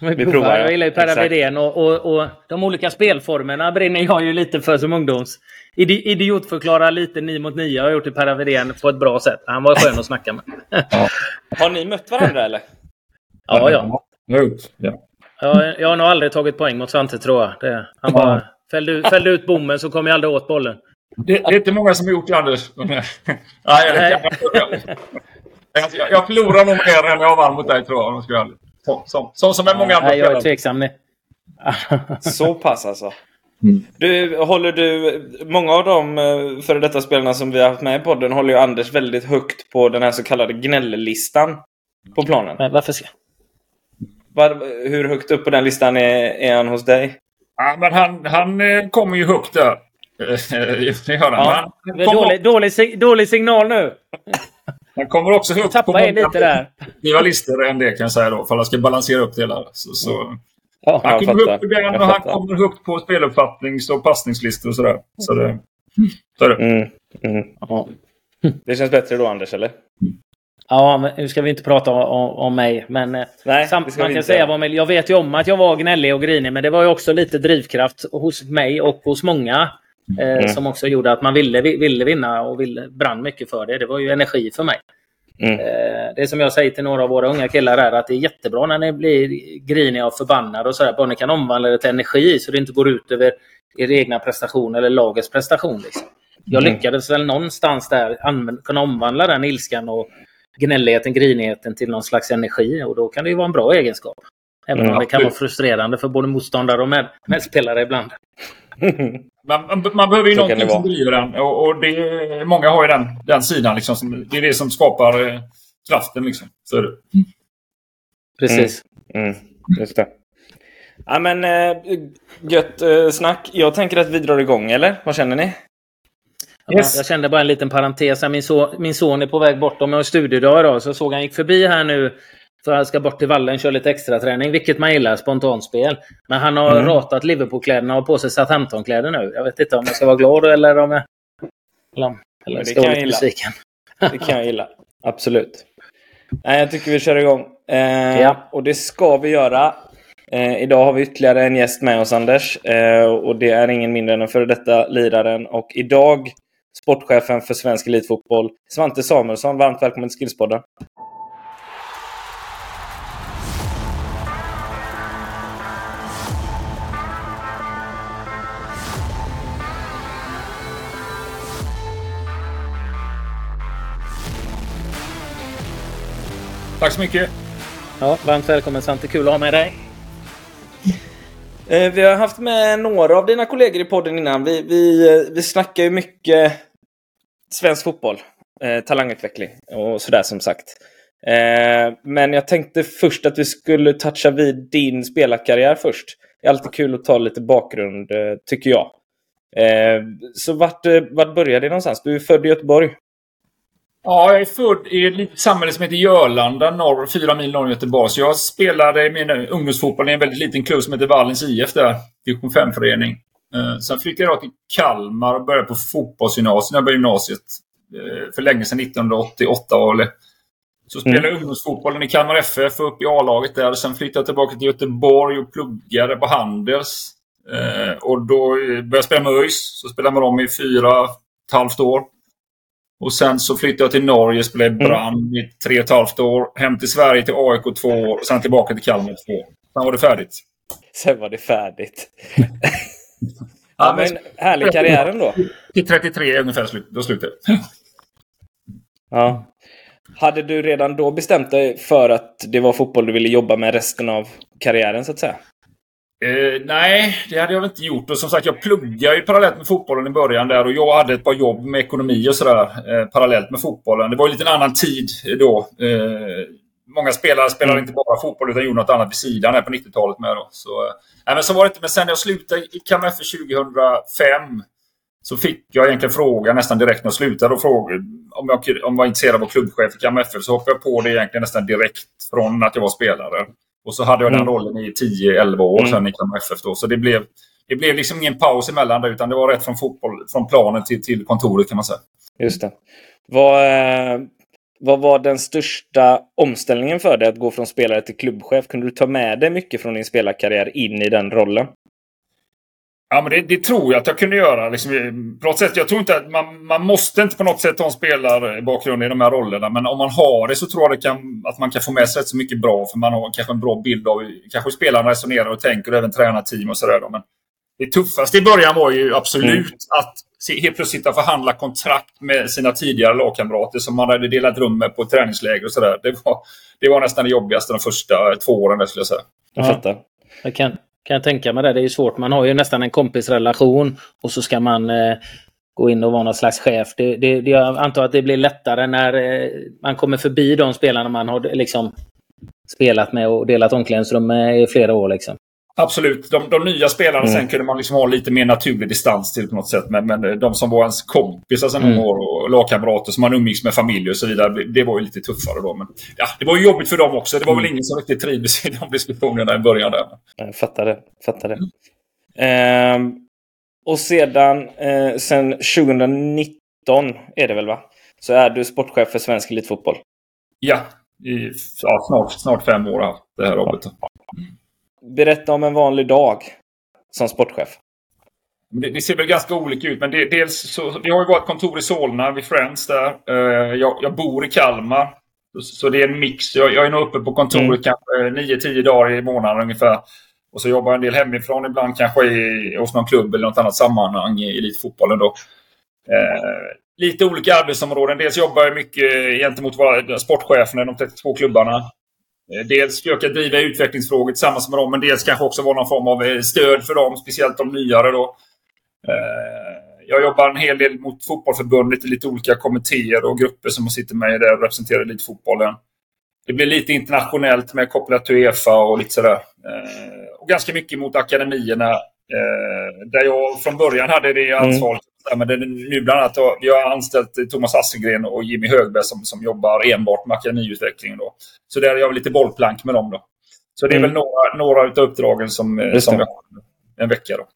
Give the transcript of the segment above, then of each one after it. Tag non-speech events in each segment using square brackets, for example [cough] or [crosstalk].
Vi, vi provar. Jag gillar ju Per Widén och, och, och, de olika spelformerna brinner jag ju lite för som ungdoms... Idiotförklara lite 9 mot 9 har jag gjort i Per Widén på ett bra sätt. Han var skön att snacka med. Har ni mött varandra eller? Ja, ja. ja. Jag, jag har nog aldrig tagit poäng mot Svante tror jag. Det, han bara fällde, ut, fällde ut bommen så kom jag aldrig åt bollen. Det, det är inte många som har gjort det, Anders. [laughs] Nej, jag, jag, jag förlorar nog mer än jag vann mot dig, tror jag. Om jag som, som, som, som är många andra Nej, jag är tveksam. Så pass alltså. Mm. Du, håller du, många av de eh, före detta spelarna som vi har haft med i podden håller ju Anders väldigt högt på den här så kallade gnälllistan på planen. Men varför ska... Var, hur högt upp på den listan är, är han hos dig? Ja, men han, han eh, kommer ju högt där. [laughs] Det gör han. Ja, dålig, dålig, dålig signal nu. Han kommer också högt på många lite där. listor än det kan jag säga då. För att ska balansera upp det hela. Så, så. Ja, han kommer på den och han kommer högt på speluppfattnings och passningslistor och sådär. Så det, så det. Mm, mm. Ja. det känns bättre då Anders, eller? Ja, men nu ska vi inte prata om, om mig. Men eh, Nej, samt, man kan inte. säga vad Jag vet ju om att jag var gnällig och grinig, men det var ju också lite drivkraft hos mig och hos många. Eh, mm. Som också gjorde att man ville, ville vinna och ville, brann mycket för det. Det var ju energi för mig. Mm. Eh, det är som jag säger till några av våra unga killar här, att det är jättebra när ni blir griniga och förbannade och sådär. Bara ni kan omvandla det till energi så det inte går ut över er egna prestation eller lagets prestation. Liksom. Jag mm. lyckades väl någonstans där kunna omvandla den ilskan och gnälligheten, grinigheten till någon slags energi och då kan det ju vara en bra egenskap. Även mm, om det kan vara frustrerande för både motståndare och med, medspelare ibland. [laughs] man, man, behöver ju Så någonting som driver den och, och det, många har ju den, den sidan. Liksom, som, det är det som skapar eh, kraften. Liksom. Så är det. Precis. Mm, mm, just det. Ja, men äh, gött äh, snack. Jag tänker att vi drar igång, eller? Vad känner ni? Yes. Jag kände bara en liten parentes. Min, son, min son är på väg bort. Om jag har studiedag idag så såg han gick förbi här nu. För han ska bort till vallen och köra lite extra träning, vilket man gillar, spontanspel. Men han har mm. ratat Liverpool-kläderna och på sig Southampton-kläder nu. Jag vet inte om jag ska vara glad eller om jag... Eller, eller kan jag gilla. det kan jag gilla. Absolut. Nej, jag tycker vi kör igång. Eh, ja. Och det ska vi göra. Eh, idag har vi ytterligare en gäst med oss, Anders. Eh, och det är ingen mindre än den före detta liraren. Och idag sportchefen för svensk elitfotboll, Svante Samuelsson. Varmt välkommen till Skillspodden. Tack så mycket. Ja, varmt välkommen Svante. Kul att ha med dig. Eh, vi har haft med några av dina kollegor i podden innan. Vi, vi, eh, vi snackar ju mycket svensk fotboll, eh, talangutveckling och sådär som sagt. Men jag tänkte först att vi skulle toucha vid din spelarkarriär först. Det är alltid kul att ta lite bakgrund, tycker jag. Så vart, vart började det någonstans? Du är född i Göteborg. Ja, jag är född i ett litet samhälle som heter Jörlanda, norr, fyra mil norr om Göteborg. Så jag spelade min ungdomsfotboll i en väldigt liten klubb som heter Vallens IF där. Division 5-förening. Eh, sen flyttade jag till Kalmar och började på fotbollsgymnasiet när jag började gymnasiet. Eh, för länge sedan, 1988 Så spelade jag mm. ungdomsfotbollen i Kalmar FF och upp i A-laget där. Sen flyttade jag tillbaka till Göteborg och pluggade på Handels. Eh, och då började jag spela med ÖIS. Så spelade jag med dem i fyra, ett halvt år. Och sen så flyttade jag till Norge, spelade mm. Brann i tre och ett halvt år. Hem till Sverige till AIK två år och sen tillbaka till Kalmar två år. Sen var det färdigt. Sen var det färdigt. [laughs] ja, men härlig karriär ändå. Till 33 ungefär, då slutade [laughs] Ja. Hade du redan då bestämt dig för att det var fotboll du ville jobba med resten av karriären så att säga? Eh, nej, det hade jag väl inte gjort. Och som sagt, jag pluggade ju parallellt med fotbollen i början där och jag hade ett par jobb med ekonomi och sådär eh, parallellt med fotbollen. Det var ju lite en annan tid då. Eh, många spelare spelade mm. inte bara fotboll utan gjorde något annat vid sidan här på 90-talet med. Då. Så, eh, men så var det inte. Men sen när jag slutade i KMF 2005 så fick jag egentligen frågan nästan direkt när jag slutade och frågade om jag, om jag var intresserad av att vara klubbchef i KMF. Så hoppade jag på det egentligen nästan direkt från att jag var spelare. Och så hade jag den mm. rollen i 10-11 år mm. sedan i Kalmar FF. Då. Så det blev, det blev liksom ingen paus emellan där, utan det var rätt från fotboll, från planen till, till kontoret kan man säga. Just det. Vad, eh, vad var den största omställningen för dig att gå från spelare till klubbchef? Kunde du ta med dig mycket från din spelarkarriär in i den rollen? Ja, men det, det, tror jag att jag kunde göra. Liksom, på något sätt, jag tror inte att man, man måste inte på något sätt ha en spelarbakgrund i de här rollerna. Men om man har det så tror jag det kan, att man kan få med sig rätt så mycket bra. För man har kanske en bra bild av kanske spelarna resonerar och tänker och även tränar team och sådär. Men det tuffaste i början var ju absolut mm. att helt plötsligt sitta och förhandla kontrakt med sina tidigare lagkamrater som man hade delat rum med på träningsläger och sådär. Det var, det var nästan det jobbigaste de första två åren, skulle jag säga. Jag fattar. Jag kan, kan jag tänka mig det. Det är ju svårt. Man har ju nästan en kompisrelation och så ska man eh, gå in och vara någon slags chef. Det, det, det, jag antar att det blir lättare när eh, man kommer förbi de spelarna man har liksom spelat med och delat omklädningsrum med i flera år. Liksom. Absolut. De, de nya spelarna mm. sen kunde man liksom ha lite mer naturlig distans till på något sätt. Men, men de som var ens kompisar sedan mm. år och lagkamrater som man umgicks med familj och så vidare. Det var ju lite tuffare då. Men, ja, det var ju jobbigt för dem också. Det var mm. väl ingen som riktigt trivdes i de diskussionerna i början. Där. Jag fattar det. Fattar det. Mm. Eh, och sedan, eh, sen 2019 är det väl va? Så är du sportchef för svensk elitfotboll. Ja, i ja, snart, snart fem år har det här jobbet. Berätta om en vanlig dag som sportchef. Det, det, ser väl ganska olika ut. Men det, dels så, vi har ju vårt kontor i Solna vid Friends där. Uh, jag, jag, bor i Kalmar. Så, så det är en mix. Jag, jag, är nog uppe på kontoret mm. kanske 9-10 dagar i månaden ungefär. Och så jobbar jag en del hemifrån ibland kanske i, hos någon klubb eller något annat sammanhang i elitfotbollen då. Uh, lite olika arbetsområden. Dels jobbar jag mycket gentemot våra sportcheferna i de 32 klubbarna. Eh, dels försöka driva utvecklingsfrågor tillsammans med dem, men dels kanske också vara någon form av eh, stöd för dem, speciellt de nyare. Då. Eh, jag jobbar en hel del mot fotbollförbundet i lite olika kommittéer och grupper som sitter med där och representerar elitfotbollen. Det blir lite internationellt med kopplat till Uefa och lite sådär. Och ganska mycket mot akademierna. Där jag från början hade det mm. ansvaret men det, nu bland annat vi har anställt Thomas Assengren och Jimmy Högberg som, som jobbar enbart med akademiutvecklingen. Då. Så där är jag lite bollplank med dem. Då. Så det är mm. väl några, några av uppdragen som, eh, som jag har en vecka. Då.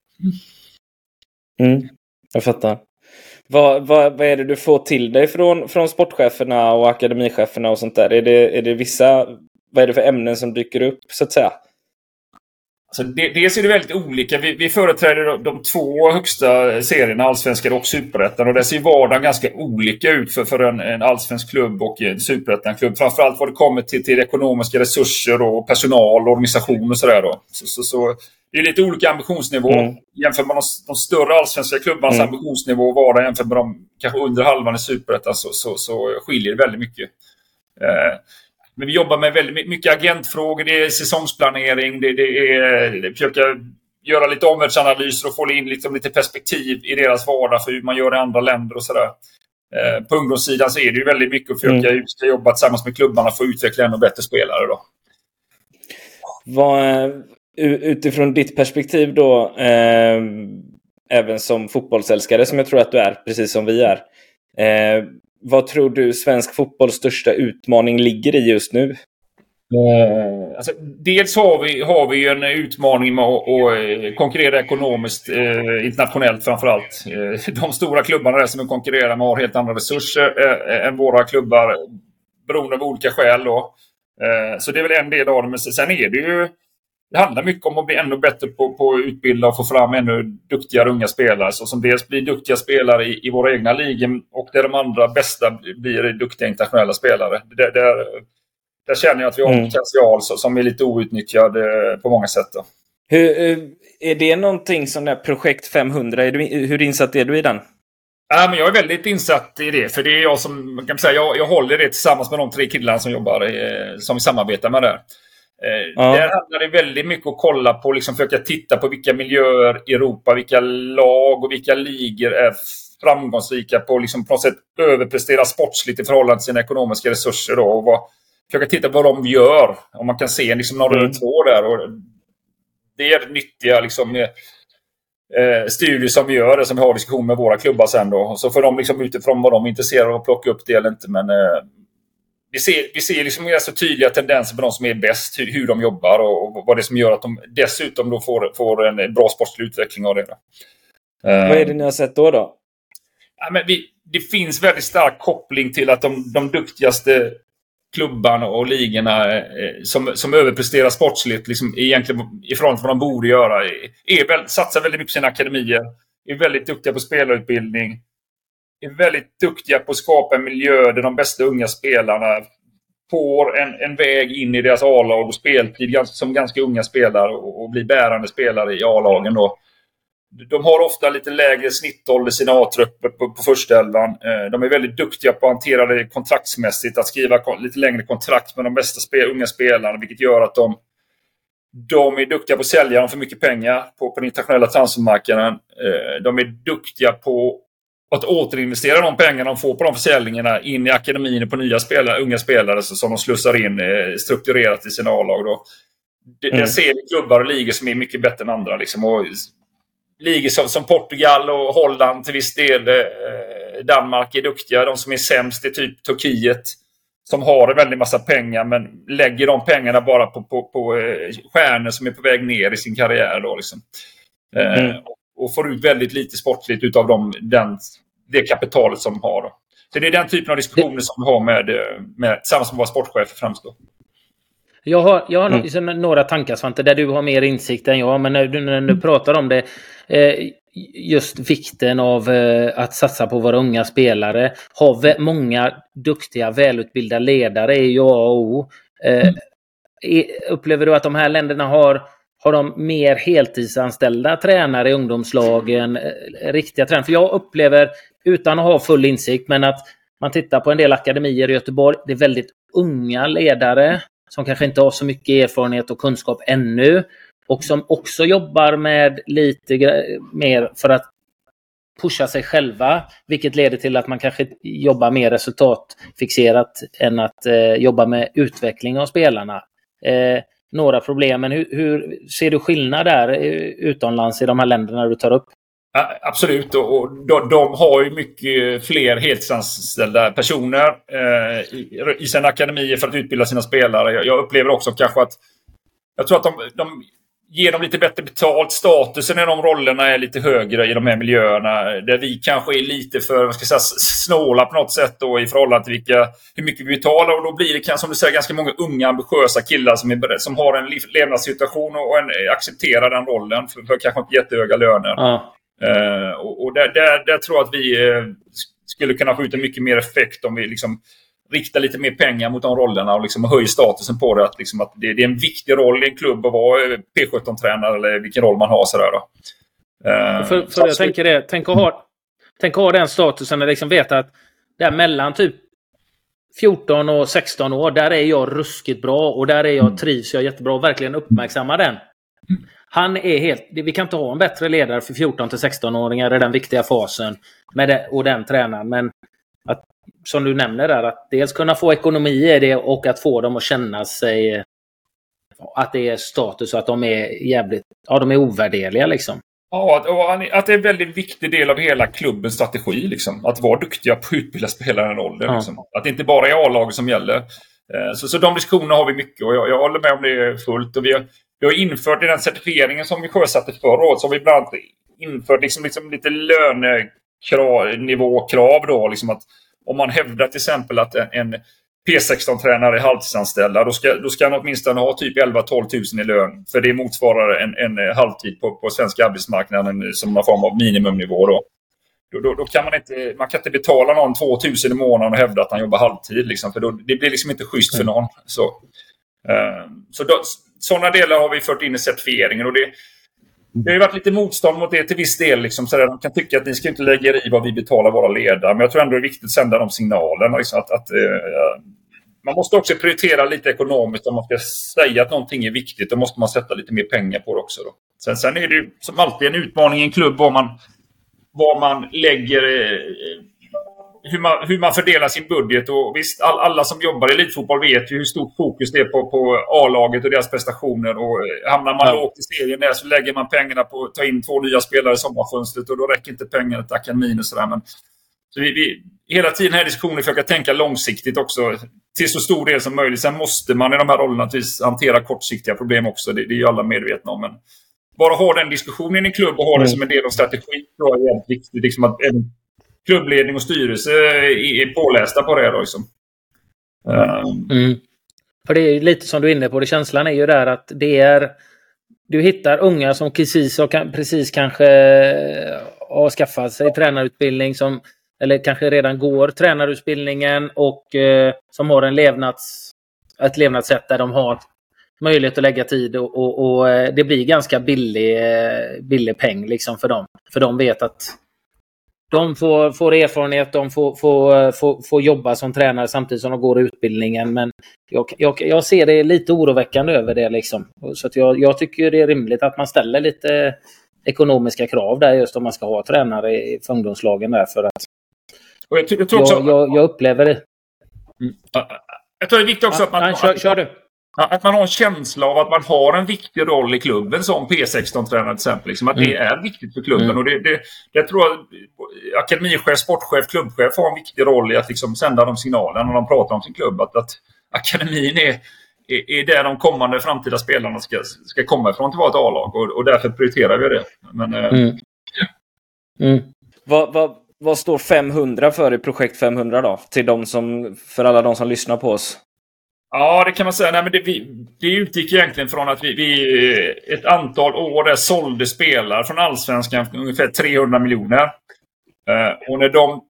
Mm. Jag fattar. Vad, vad, vad är det du får till dig från, från sportcheferna och akademicheferna och sånt där? Är det, är det vissa, vad är det för ämnen som dyker upp så att säga? Alltså, dels är det väldigt olika. Vi, vi företräder de, de två högsta serierna, Allsvenskan och Superettan. Och där ser vardagen ganska olika ut för, för en, en allsvensk klubb och en superettan-klubb. Framförallt vad det kommer till, till ekonomiska resurser och personal, och organisation och sådär. Så, så, så, det är lite olika ambitionsnivå. Mm. Jämfört med de, de större allsvenska klubbarnas mm. ambitionsnivå var det jämfört med de kanske under halvan i superettan så, så, så skiljer det väldigt mycket. Eh, men vi jobbar med väldigt mycket agentfrågor, det är säsongsplanering, det, det är försöka göra lite omvärldsanalyser och få in liksom lite perspektiv i deras vardag för hur man gör i andra länder och sådär. Eh, på ungdomssidan så är det ju väldigt mycket att försöka mm. jobba tillsammans med klubbarna för att utveckla ännu bättre spelare. Då. Vad, utifrån ditt perspektiv då, eh, även som fotbollsälskare som jag tror att du är, precis som vi är. Eh, vad tror du svensk fotbolls största utmaning ligger i just nu? Eh, alltså, dels har vi, har vi en utmaning med att, att eh, konkurrera ekonomiskt eh, internationellt framförallt. allt. de stora klubbarna där som vi konkurrerar med har helt andra resurser eh, än våra klubbar beroende av olika skäl. Då. Eh, så det är väl en del av det. Men sen är det ju det handlar mycket om att bli ännu bättre på, på att utbilda och få fram ännu duktigare unga spelare. Så som dels blir duktiga spelare i, i våra egna ligor och där de andra bästa blir duktiga internationella spelare. Där, där, där känner jag att vi har mm. potential som är lite outnyttjad eh, på många sätt. Då. Hur, eh, är det någonting som det projekt 500? Är du, hur insatt är du i den? Ja, men jag är väldigt insatt i det. För det är jag som kan säga, jag, jag håller det tillsammans med de tre killarna som jobbar, eh, som vi samarbetar med där. Eh, ja. Där handlar det väldigt mycket att kolla på, liksom försöka titta på vilka miljöer i Europa, vilka lag och vilka ligor är framgångsrika på liksom på något sätt överprestera sportsligt i förhållande till sina ekonomiska resurser. Då, och vad, försöka titta på vad de gör. Om man kan se liksom några mm. tråd där. Och det är nyttiga liksom, eh, studier som vi gör, som vi har diskussion med våra klubbar sen. Då. Så får de liksom utifrån vad de är intresserade av att plocka upp det eller inte. Men eh, vi ser, vi ser liksom ganska tydliga tendenser på de som är bäst, hur, hur de jobbar och, och, vad det är som gör att de dessutom då får, får en bra sportslig utveckling av det. Vad är det ni har sett då? då? Ja, men vi, det finns väldigt stark koppling till att de, de duktigaste klubbarna och ligorna eh, som, som överpresterar sportsligt liksom, egentligen i förhållande till vad de borde göra. Är, väl, satsar väldigt mycket på sina akademier. Är väldigt duktiga på spelarutbildning. Är väldigt duktiga på att skapa en miljö där de bästa unga spelarna får en, en väg in i deras A-lag och speltid som ganska unga spelare och, och blir bärande spelare i A-lagen. Då. De har ofta lite lägre snittålder i sina A-trupper på, på första elvan. Eh, de är väldigt duktiga på att hantera det kontraktsmässigt, att skriva lite längre kontrakt med de bästa spel, unga spelarna, vilket gör att de, de är duktiga på att sälja dem för mycket pengar på, på den internationella transfermarknaden. Eh, de är duktiga på att återinvestera de pengarna de får på de försäljningarna in i akademin på nya spelare, unga spelare som de slussar in eh, strukturerat i sina A-lag. Det, mm. ser vi klubbar och ligor som är mycket bättre än andra. Liksom. Och ligor som, som, Portugal och Holland till viss del. Eh, Danmark är duktiga. De som är sämst är typ Turkiet. Som har en väldig massa pengar men lägger de pengarna bara på, på, på eh, stjärnor som är på väg ner i sin karriär. Då, liksom. Eh, mm. Och får ut väldigt lite sportligt utav dem, den, det kapitalet som de har. Då. Så det är den typen av diskussioner som vi har med, eh, med, tillsammans med våra sportchefer främst. Då. Jag har, jag har mm. liksom några tankar Svante, där du har mer insikt än jag. Men när du, när du pratar om det, eh, just vikten av eh, att satsa på våra unga spelare. Ha många duktiga, välutbildade ledare är ju A och O. Eh, mm. Upplever du att de här länderna har, har de mer heltidsanställda tränare i ungdomslagen? Eh, riktiga tränare? För jag upplever, utan att ha full insikt, men att man tittar på en del akademier i Göteborg. Det är väldigt unga ledare som kanske inte har så mycket erfarenhet och kunskap ännu och som också jobbar med lite mer för att pusha sig själva, vilket leder till att man kanske jobbar mer resultatfixerat än att eh, jobba med utveckling av spelarna. Eh, några problem, men hur, hur, ser du skillnad där eh, utomlands i de här länderna du tar upp? absolut, och de, de, har ju mycket fler heltidsanställda personer eh, i, i sina akademier för att utbilda sina spelare. Jag, jag upplever också kanske att jag tror att de, de ger dem lite bättre betalt. Statusen i de rollerna är lite högre i de här miljöerna. Där vi kanske är lite för vad ska jag säga, snåla på något sätt då, i förhållande till vilka, hur mycket vi betalar. Och då blir det som du säger ganska många unga ambitiösa killar som, är, som har en levnadssituation och en, accepterar den rollen för, för kanske inte jättehöga löner. Ja. Uh, och, och där, där, där, tror jag att vi uh, skulle kunna få ut en mycket mer effekt om vi liksom rikta lite mer pengar mot de rollerna och liksom höja statusen på det. Att, liksom att det, det, är en viktig roll i en klubb att vara P17-tränare eller vilken roll man har. Sådär, då. Uh, för, för jag tänker det, tänk att ha, tänk att ha den statusen och liksom veta att där mellan typ 14 och 16 år, där är jag ruskigt bra och där är jag, mm. trivs jag jättebra och verkligen uppmärksamma den. Han är helt... Vi kan inte ha en bättre ledare för 14 till 16-åringar i den viktiga fasen med det, och den tränaren. Men att som du nämner där, att dels kunna få ekonomi i det och att få dem att känna sig att det är status och att de är jävligt, ja de är ovärderliga liksom. Ja, och att det är en väldigt viktig del av hela klubbens strategi. Liksom. Att vara duktiga på att utbilda spelare i den åldern. Liksom. Att det inte bara är A-laget som gäller. Eh, så, så de diskussionerna har vi mycket och jag, jag håller med om det fullt. Och vi, har, vi har infört i den certifieringen som vi sjösatte förra året så har vi bland annat infört liksom, liksom lite lönenivåkrav. Då, liksom att om man hävdar till exempel att en, en P16-tränare är halvtidsanställda, då ska, då ska han åtminstone ha typ 11-12 000 i lön. För det motsvarar en, en halvtid på, på svenska arbetsmarknaden som någon form av minimumnivå. Då. Då, då, då, kan man inte, man kan inte betala någon 2 000 i månaden och hävda att han jobbar halvtid. Liksom, för då, det blir liksom inte schysst för någon. Så, uh, så då, sådana delar har vi fört in i certifieringen. Och det, det har ju varit lite motstånd mot det till viss del. Liksom, så där, de kan tycka att ni ska inte lägga er i vad vi betalar våra ledare. Men jag tror ändå det är viktigt att sända de signalerna. Liksom, att, att eh, man måste också prioritera lite ekonomiskt. Om man ska säga att någonting är viktigt, då måste man sätta lite mer pengar på det också. Då. Sen, sen är det ju som alltid en utmaning i en klubb var man, var man lägger eh, hur man, hur man fördelar sin budget. Och visst, all, alla som jobbar i elitfotboll vet ju hur stort fokus det är på, på A-laget och deras prestationer. Och eh, hamnar man ja. lågt i serien där så lägger man pengarna på att ta in två nya spelare i sommarfönstret och då räcker inte pengarna till akademin och sådär. Men, så vi, vi, hela tiden här diskussionen försöker tänka långsiktigt också till så stor del som möjligt. Sen måste man i de här rollerna hantera kortsiktiga problem också. Det, det är ju alla medvetna om. Men bara ha den diskussionen i en klubb och ha det mm. som en del av strategin tror jag är väldigt viktigt. Liksom att även klubbledning och styrelse är pålästa på det. Liksom. Ehm. Mm. För det är lite som du är inne på, det, känslan är ju där att det är du hittar unga som precis, precis kanske eh, har skaffat sig tränarutbildning som eller kanske redan går tränarutbildningen och eh, som har en levnads, ett levnadssätt där de har möjlighet att lägga tid och, och, och eh, det blir ganska billig, eh, billig peng liksom för dem. För de vet att de får, får erfarenhet, de får, får, får, får jobba som tränare samtidigt som de går utbildningen. Men jag, jag, jag ser det lite oroväckande över det. Liksom. Så jag, jag tycker det är rimligt att man ställer lite ekonomiska krav där just om man ska ha tränare i ungdomslagen. Där för att jag, jag, upplever det. Mm. Jag tror det är viktigt också att man... Nej, kör, kör du. Att man har en känsla av att man har en viktig roll i klubben som P16-tränare till exempel. Liksom, att mm. det är viktigt för klubben. Mm. Och det, det, det tror jag akademichef, sportchef, klubbchef har en viktig roll i att liksom sända de signalerna när de pratar om sin klubb. Att, att akademin är, är, är där de kommande framtida spelarna ska, ska komma ifrån till vårt A-lag. Och, och därför prioriterar vi det. Men, eh, mm. Mm. Vad, vad, vad står 500 för i projekt 500 då? Till de som, för alla de som lyssnar på oss. Ja, det kan man säga. Nej, men det, vi, det utgick egentligen från att vi, vi ett antal år där sålde spelare från Allsvenskan för ungefär 300 miljoner. Eh, och när de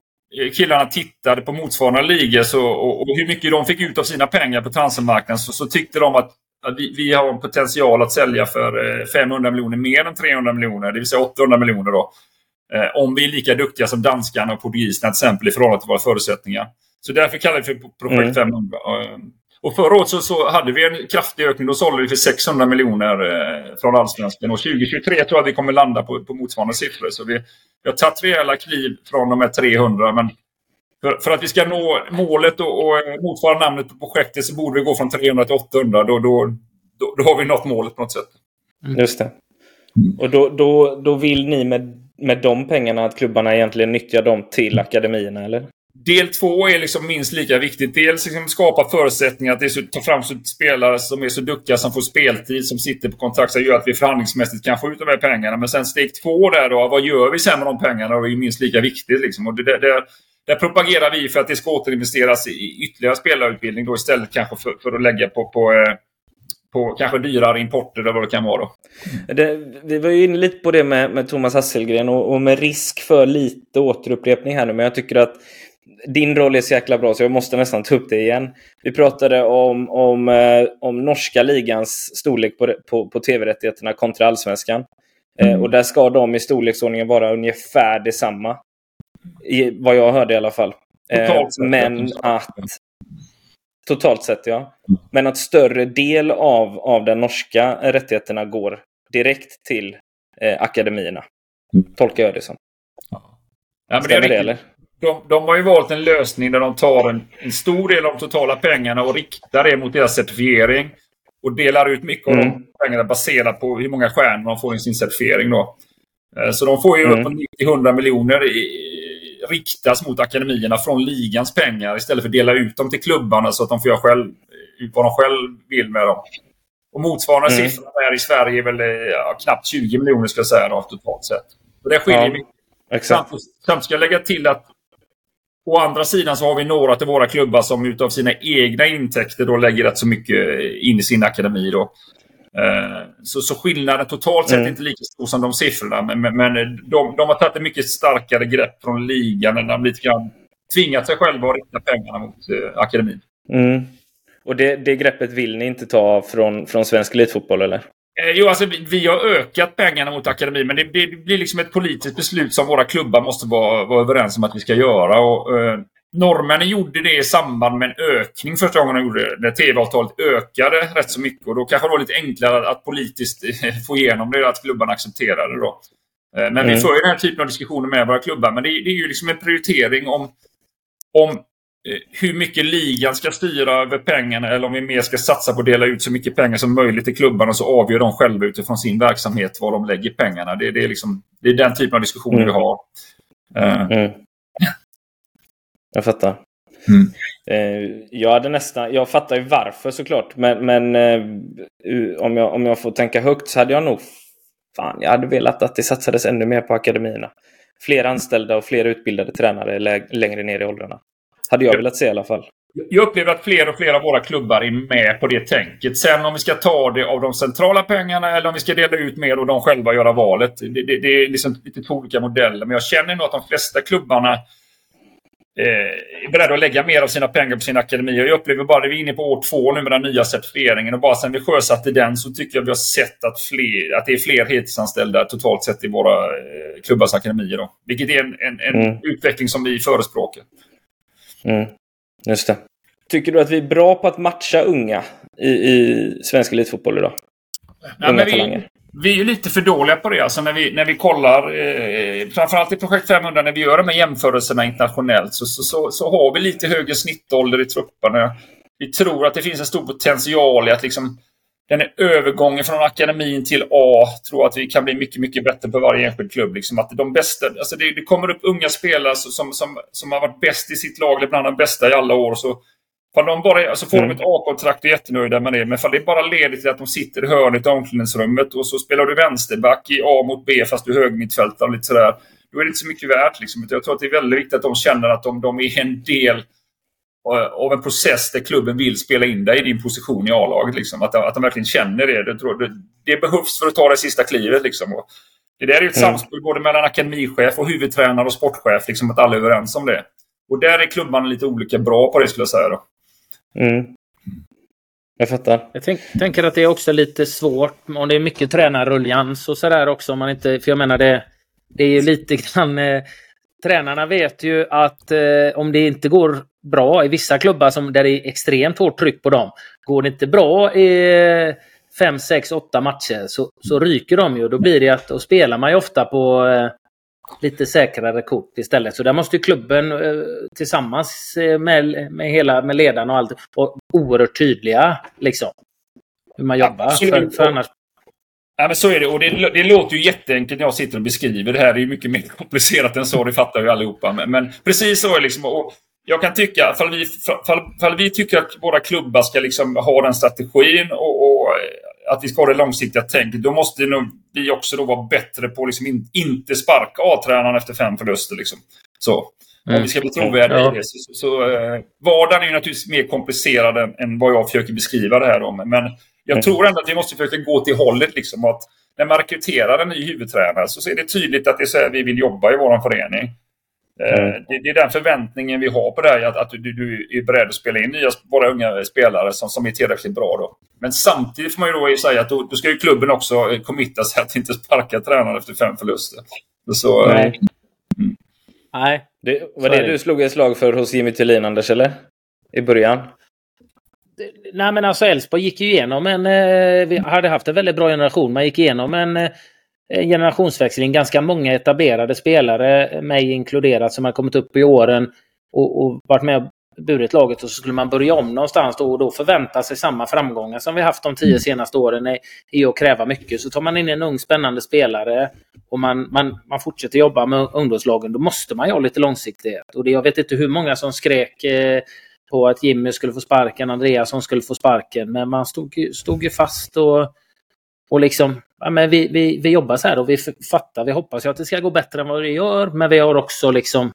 killarna tittade på motsvarande liga så, och, och, hur mycket de fick ut av sina pengar på transfermarknaden så, så tyckte de att, att vi, vi, har en potential att sälja för 500 eh, miljoner mer än 300 miljoner, det vill säga 800 miljoner. Då. Eh, om vi är lika duktiga som danskarna och portugiserna till exempel i förhållande till våra förutsättningar. Så därför kallar vi för projekt mm. 500. Och förra året så, så, hade vi en kraftig ökning. Då sålde vi för 600 miljoner eh, från Allsvenskan. Och 2023 tror jag att vi kommer landa på, på motsvarande siffror. Så vi, vi har tagit rejäla kliv från de här 300. Men för, för att vi ska nå målet och, och eh, motsvara namnet på projektet så borde vi gå från 300 till 800. Då, då, då, då har vi nått målet på något sätt. Mm. Just det. Och då, då, då vill ni med med de pengarna att klubbarna egentligen nyttjar dem till akademierna, eller? Del två är liksom minst lika viktigt. Dels liksom skapa förutsättningar att ta fram spelare som är så duktiga som får speltid, som sitter på kontrakt, som gör att vi förhandlingsmässigt kan få ut de här pengarna. Men sen steg två där då, vad gör vi sen med de pengarna? Det är minst lika viktigt. Liksom. Och det, det, där, där propagerar vi för att det ska återinvesteras i ytterligare spelarutbildning då istället kanske för, för att lägga på, på eh, på kanske dyrare importer eller vad det kan vara. Då. Mm. Det, vi var ju inne lite på det med, med Thomas Hasselgren och, och, med risk för lite återupprepning här nu, men jag tycker att din roll är så jäkla bra så jag måste nästan ta upp det igen. Vi pratade om, om, eh, om norska ligans storlek på, på, på tv-rättigheterna kontra allsvenskan. Eh, mm. Och där ska de i storleksordningen vara ungefär detsamma. I, vad jag hörde i alla fall. Eh, men att Totalt sett ja. Men att större del av, av den norska rättigheterna går direkt till eh, akademierna. Tolkar jag det som. Ja. Ja, men det, det eller? De, de, har ju valt en lösning där de tar en, en, stor del av de totala pengarna och riktar det mot deras certifiering. Och delar ut mycket mm. av de pengarna baserat på hur många stjärnor de får i sin certifiering. Då. Eh, så de får ju mm. upp 90-100 miljoner i, riktas mot akademierna från ligans pengar istället för att dela ut dem till klubbarna så att de får göra själv, vad de själv vill med dem. Och motsvarande mm. siffra här i Sverige är väl ja, knappt 20 miljoner ska jag säga då, totalt sett. Och det skiljer ja, mycket. Exakt. Samt, samt ska jag lägga till att Å andra sidan så har vi några av våra klubbar som utav sina egna intäkter då lägger rätt så mycket in i sin akademi. Då. Eh, så, så skillnaden totalt sett mm. är inte lika stor som de siffrorna. Men, men, men de, de, har tagit ett mycket starkare grepp från ligan. När de lite grann tvingat sig själva att rikta pengarna mot eh, akademin. Mm. Och det, det greppet vill ni inte ta från, från svensk elitfotboll eller? Eh, jo, alltså vi, vi, har ökat pengarna mot akademin, men det, det, blir liksom ett politiskt beslut som våra klubbar måste vara, vara överens om att vi ska göra. Och, eh, Norrmännen gjorde det i samband med en ökning första gången de gjorde det. När tv-avtalet ökade rätt så mycket. Och då kanske det var lite enklare att politiskt [laughs] få igenom det, att klubbarna accepterade det. Eh, men mm. vi för ju den här typen av diskussioner med våra klubbar. Men det, det är ju liksom en prioritering om, om hur mycket ligan ska styra över pengarna eller om vi mer ska satsa på att dela ut så mycket pengar som möjligt till klubbarna så avgör de själva utifrån sin verksamhet var de lägger pengarna. Det, det är, liksom, det är den typen av diskussioner mm. vi har. Eh, mm. Jag fattar. Mm. Eh, jag hade nästan, jag fattar ju varför såklart, men, men eh, om, jag, om jag får tänka högt så hade jag nog Fan, jag hade velat att det satsades ännu mer på akademierna. fler anställda och fler utbildade tränare längre ner i åldrarna. Hade jag velat se i alla fall. Jag upplever att fler och fler av våra klubbar är med på det tänket. Sen om vi ska ta det av de centrala pengarna eller om vi ska dela ut mer och de själva göra valet. Det, det, det är liksom lite två olika modeller. Men jag känner nog att de flesta klubbarna eh, är beredda att lägga mer av sina pengar på sin akademi. Och jag upplever bara att vi är inne på år två nu med den nya certifieringen. Och bara sen vi sjösatte den så tycker jag vi har sett att, fler, att det är fler heltidsanställda totalt sett i våra eh, klubbars akademier. Då. Vilket är en, en, en mm. utveckling som vi förespråkar. Mm. Just det. Tycker du att vi är bra på att matcha unga i, i svensk elitfotboll idag? Ja, unga vi, vi är lite för dåliga på det. Alltså när, vi, när vi kollar, eh, framförallt i projekt 500, när vi gör de här jämförelserna internationellt så, så, så, så, har vi lite högre snittålder i trupperna. Vi tror att det finns en stor potential i att liksom den är övergången från akademin till A tror att vi kan bli mycket, mycket bättre på varje enskild klubb. Liksom att de bästa, alltså det, det kommer upp unga spelare som, som, som har varit bäst i sitt lag, eller bland de bästa i alla år. Så de bara, alltså får mm. de ett A-kontrakt och är jättenöjda med det. Men fall det bara leder till att de sitter i hörnet i omklädningsrummet och så spelar du vänsterback i A mot B fast du är högmittfältare och lite sådär. Då är det inte så mycket värt. Liksom. Jag tror att det är väldigt viktigt att de känner att de, de är en del av en process där klubben vill spela in dig i din position i A-laget. Liksom. Att, att de verkligen känner det. Det, tror, det, det behövs för att ta det sista klivet. Liksom. Och det där är ett mm. samspel både mellan akademichef och huvudtränare och sportchef. Liksom, att alla är överens om det. Och där är klubbarna lite olika bra på det skulle jag säga. Då. Mm. Jag fattar. Jag tänk, tänker att det är också lite svårt om det är mycket tränarruljans och sådär också. Om man inte, för jag menar det, det är ju lite grann... Eh, tränarna vet ju att eh, om det inte går bra i vissa klubbar som, där det är extremt hårt tryck på dem. Går det inte bra i fem, sex, åtta matcher så, så ryker de ju. Då blir det att, då spelar man ju ofta på eh, lite säkrare kort istället. Så där måste klubben eh, tillsammans eh, med, med, hela, med ledarna och allt vara oerhört tydliga. Liksom, hur man jobbar. För, för annars... Ja, men så är det. Och det, det låter ju jätteenkelt när jag sitter och beskriver det här. Det är mycket mer [laughs] komplicerat än så, det fattar ju allihopa. Men, men precis så är det liksom. Och jag kan tycka, fall vi, fall, fall vi tycker att våra klubbar ska liksom ha den strategin och, och att vi ska ha det långsiktiga tänket, då måste nog vi också då vara bättre på att liksom in, inte sparka A-tränaren efter fem förluster. Liksom. Så. Mm. Om vi ska bli trovärdiga ja. i det. Så, så, så eh, vardagen är ju naturligtvis mer komplicerad än, än, vad jag försöker beskriva det här om. Men jag mm. tror ändå att vi måste försöka gå till hållet. Liksom, att när man rekryterar en ny huvudtränare så är det tydligt att det är så här vi vill jobba i vår förening. Eh, mm. Det, det, är den förväntningen vi har på dig, att, att du, du, är beredd att spela in nya, våra unga spelare som, som är tillräckligt bra. Då. Men samtidigt får man ju då säga att då, då ska ju klubben också committa sig att inte sparka tränaren efter fem förluster. Så, Nej. Mm. Nej. Det, var det du slog ett slag för hos Jimmy Tillin, Anders, eller? I början? Nej men alltså Elfsborg gick ju igenom en... Eh, vi hade haft en väldigt bra generation. Man gick igenom en eh, generationsväxling. Ganska många etablerade spelare, mig inkluderat, som har kommit upp i åren och, och varit med och burit laget och så skulle man börja om någonstans då och då förvänta sig samma framgångar som vi haft de tio mm. senaste åren är, är att kräva mycket. Så tar man in en ung spännande spelare och man, man, man fortsätter jobba med ungdomslagen, då måste man ju ha lite långsiktighet. Och det, jag vet inte hur många som skrek eh, på att Jimmy skulle få sparken, Andreasson skulle få sparken, men man stod, stod ju fast och och liksom, ja, men vi, vi, vi jobbar så här och vi fattar, vi hoppas ju att det ska gå bättre än vad det gör, men vi har också liksom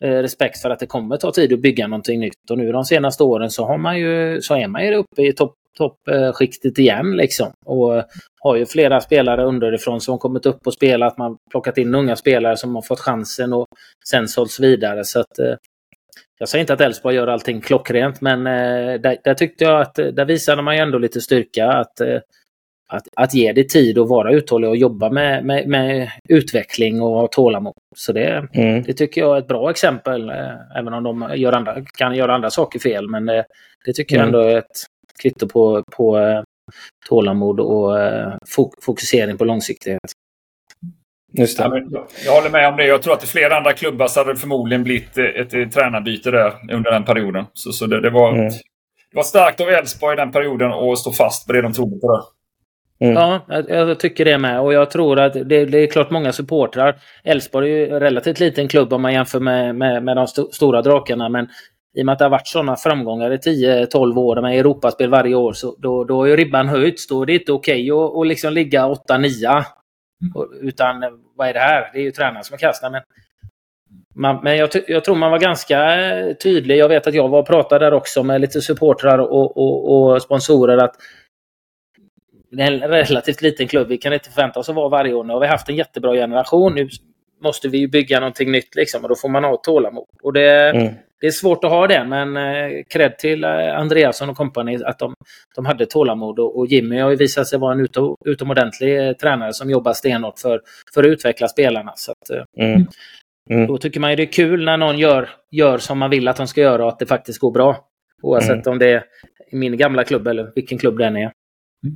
eh, respekt för att det kommer ta tid att bygga någonting nytt. Och nu de senaste åren så, har man ju, så är man ju uppe i toppskiktet eh, igen. Liksom. Och har ju flera spelare underifrån som kommit upp och spelat. Man plockat in unga spelare som har fått chansen och sen sålts vidare. Så att, eh, jag säger inte att Elfsborg gör allting klockrent, men eh, där, där, tyckte jag att där visade man ju ändå lite styrka. att eh, att, att ge det tid och vara uthållig och jobba med, med, med utveckling och ha tålamod. Så det, mm. det tycker jag är ett bra exempel, eh, även om de gör andra, kan göra andra saker fel. Men det, det tycker mm. jag ändå är ett kvitto på, på tålamod och fokusering på långsiktighet. Just det. Ja, jag håller med om det. Jag tror att i flera andra klubbar så hade det förmodligen blivit ett, ett tränarbyte där under den perioden. Så, så det, det var, mm. det var starkt av Elfsborg i den perioden att stå fast på det de trodde på. Det. Mm. Ja, jag, jag, tycker det med. Och jag tror att det, det är klart många supportrar. Elfsborg är ju en relativt liten klubb om man jämför med, med, med de st stora drakarna. Men i och med att det har varit sådana framgångar i 10-12 år med Europaspel varje år så då, då ju ribban höjts. Då är det inte okej okay att, att liksom ligga 8-9. Mm. Utan vad är det här? Det är ju tränaren som är kast. Men, man, men jag, jag, tror man var ganska eh, tydlig. Jag vet att jag var och pratade där också med lite supportrar och, och, och sponsorer. att det är en relativt liten klubb. Vi kan inte förvänta oss att vara varje år. Nu har vi haft en jättebra generation. Nu måste vi bygga någonting nytt liksom och då får man ha tålamod. Och det, mm det är svårt att ha det men eh, cred till eh, Andreasson och kompani att de, de hade tålamod och, och Jimmy har ju visat sig vara en utom, utomordentlig eh, tränare som jobbar stenhårt för, för att utveckla spelarna. Så att, eh, mm. Mm. Då tycker man ju det är kul när någon gör, gör som man vill att de ska göra och att det faktiskt går bra. Oavsett mm. om det är min gamla klubb eller vilken klubb den är.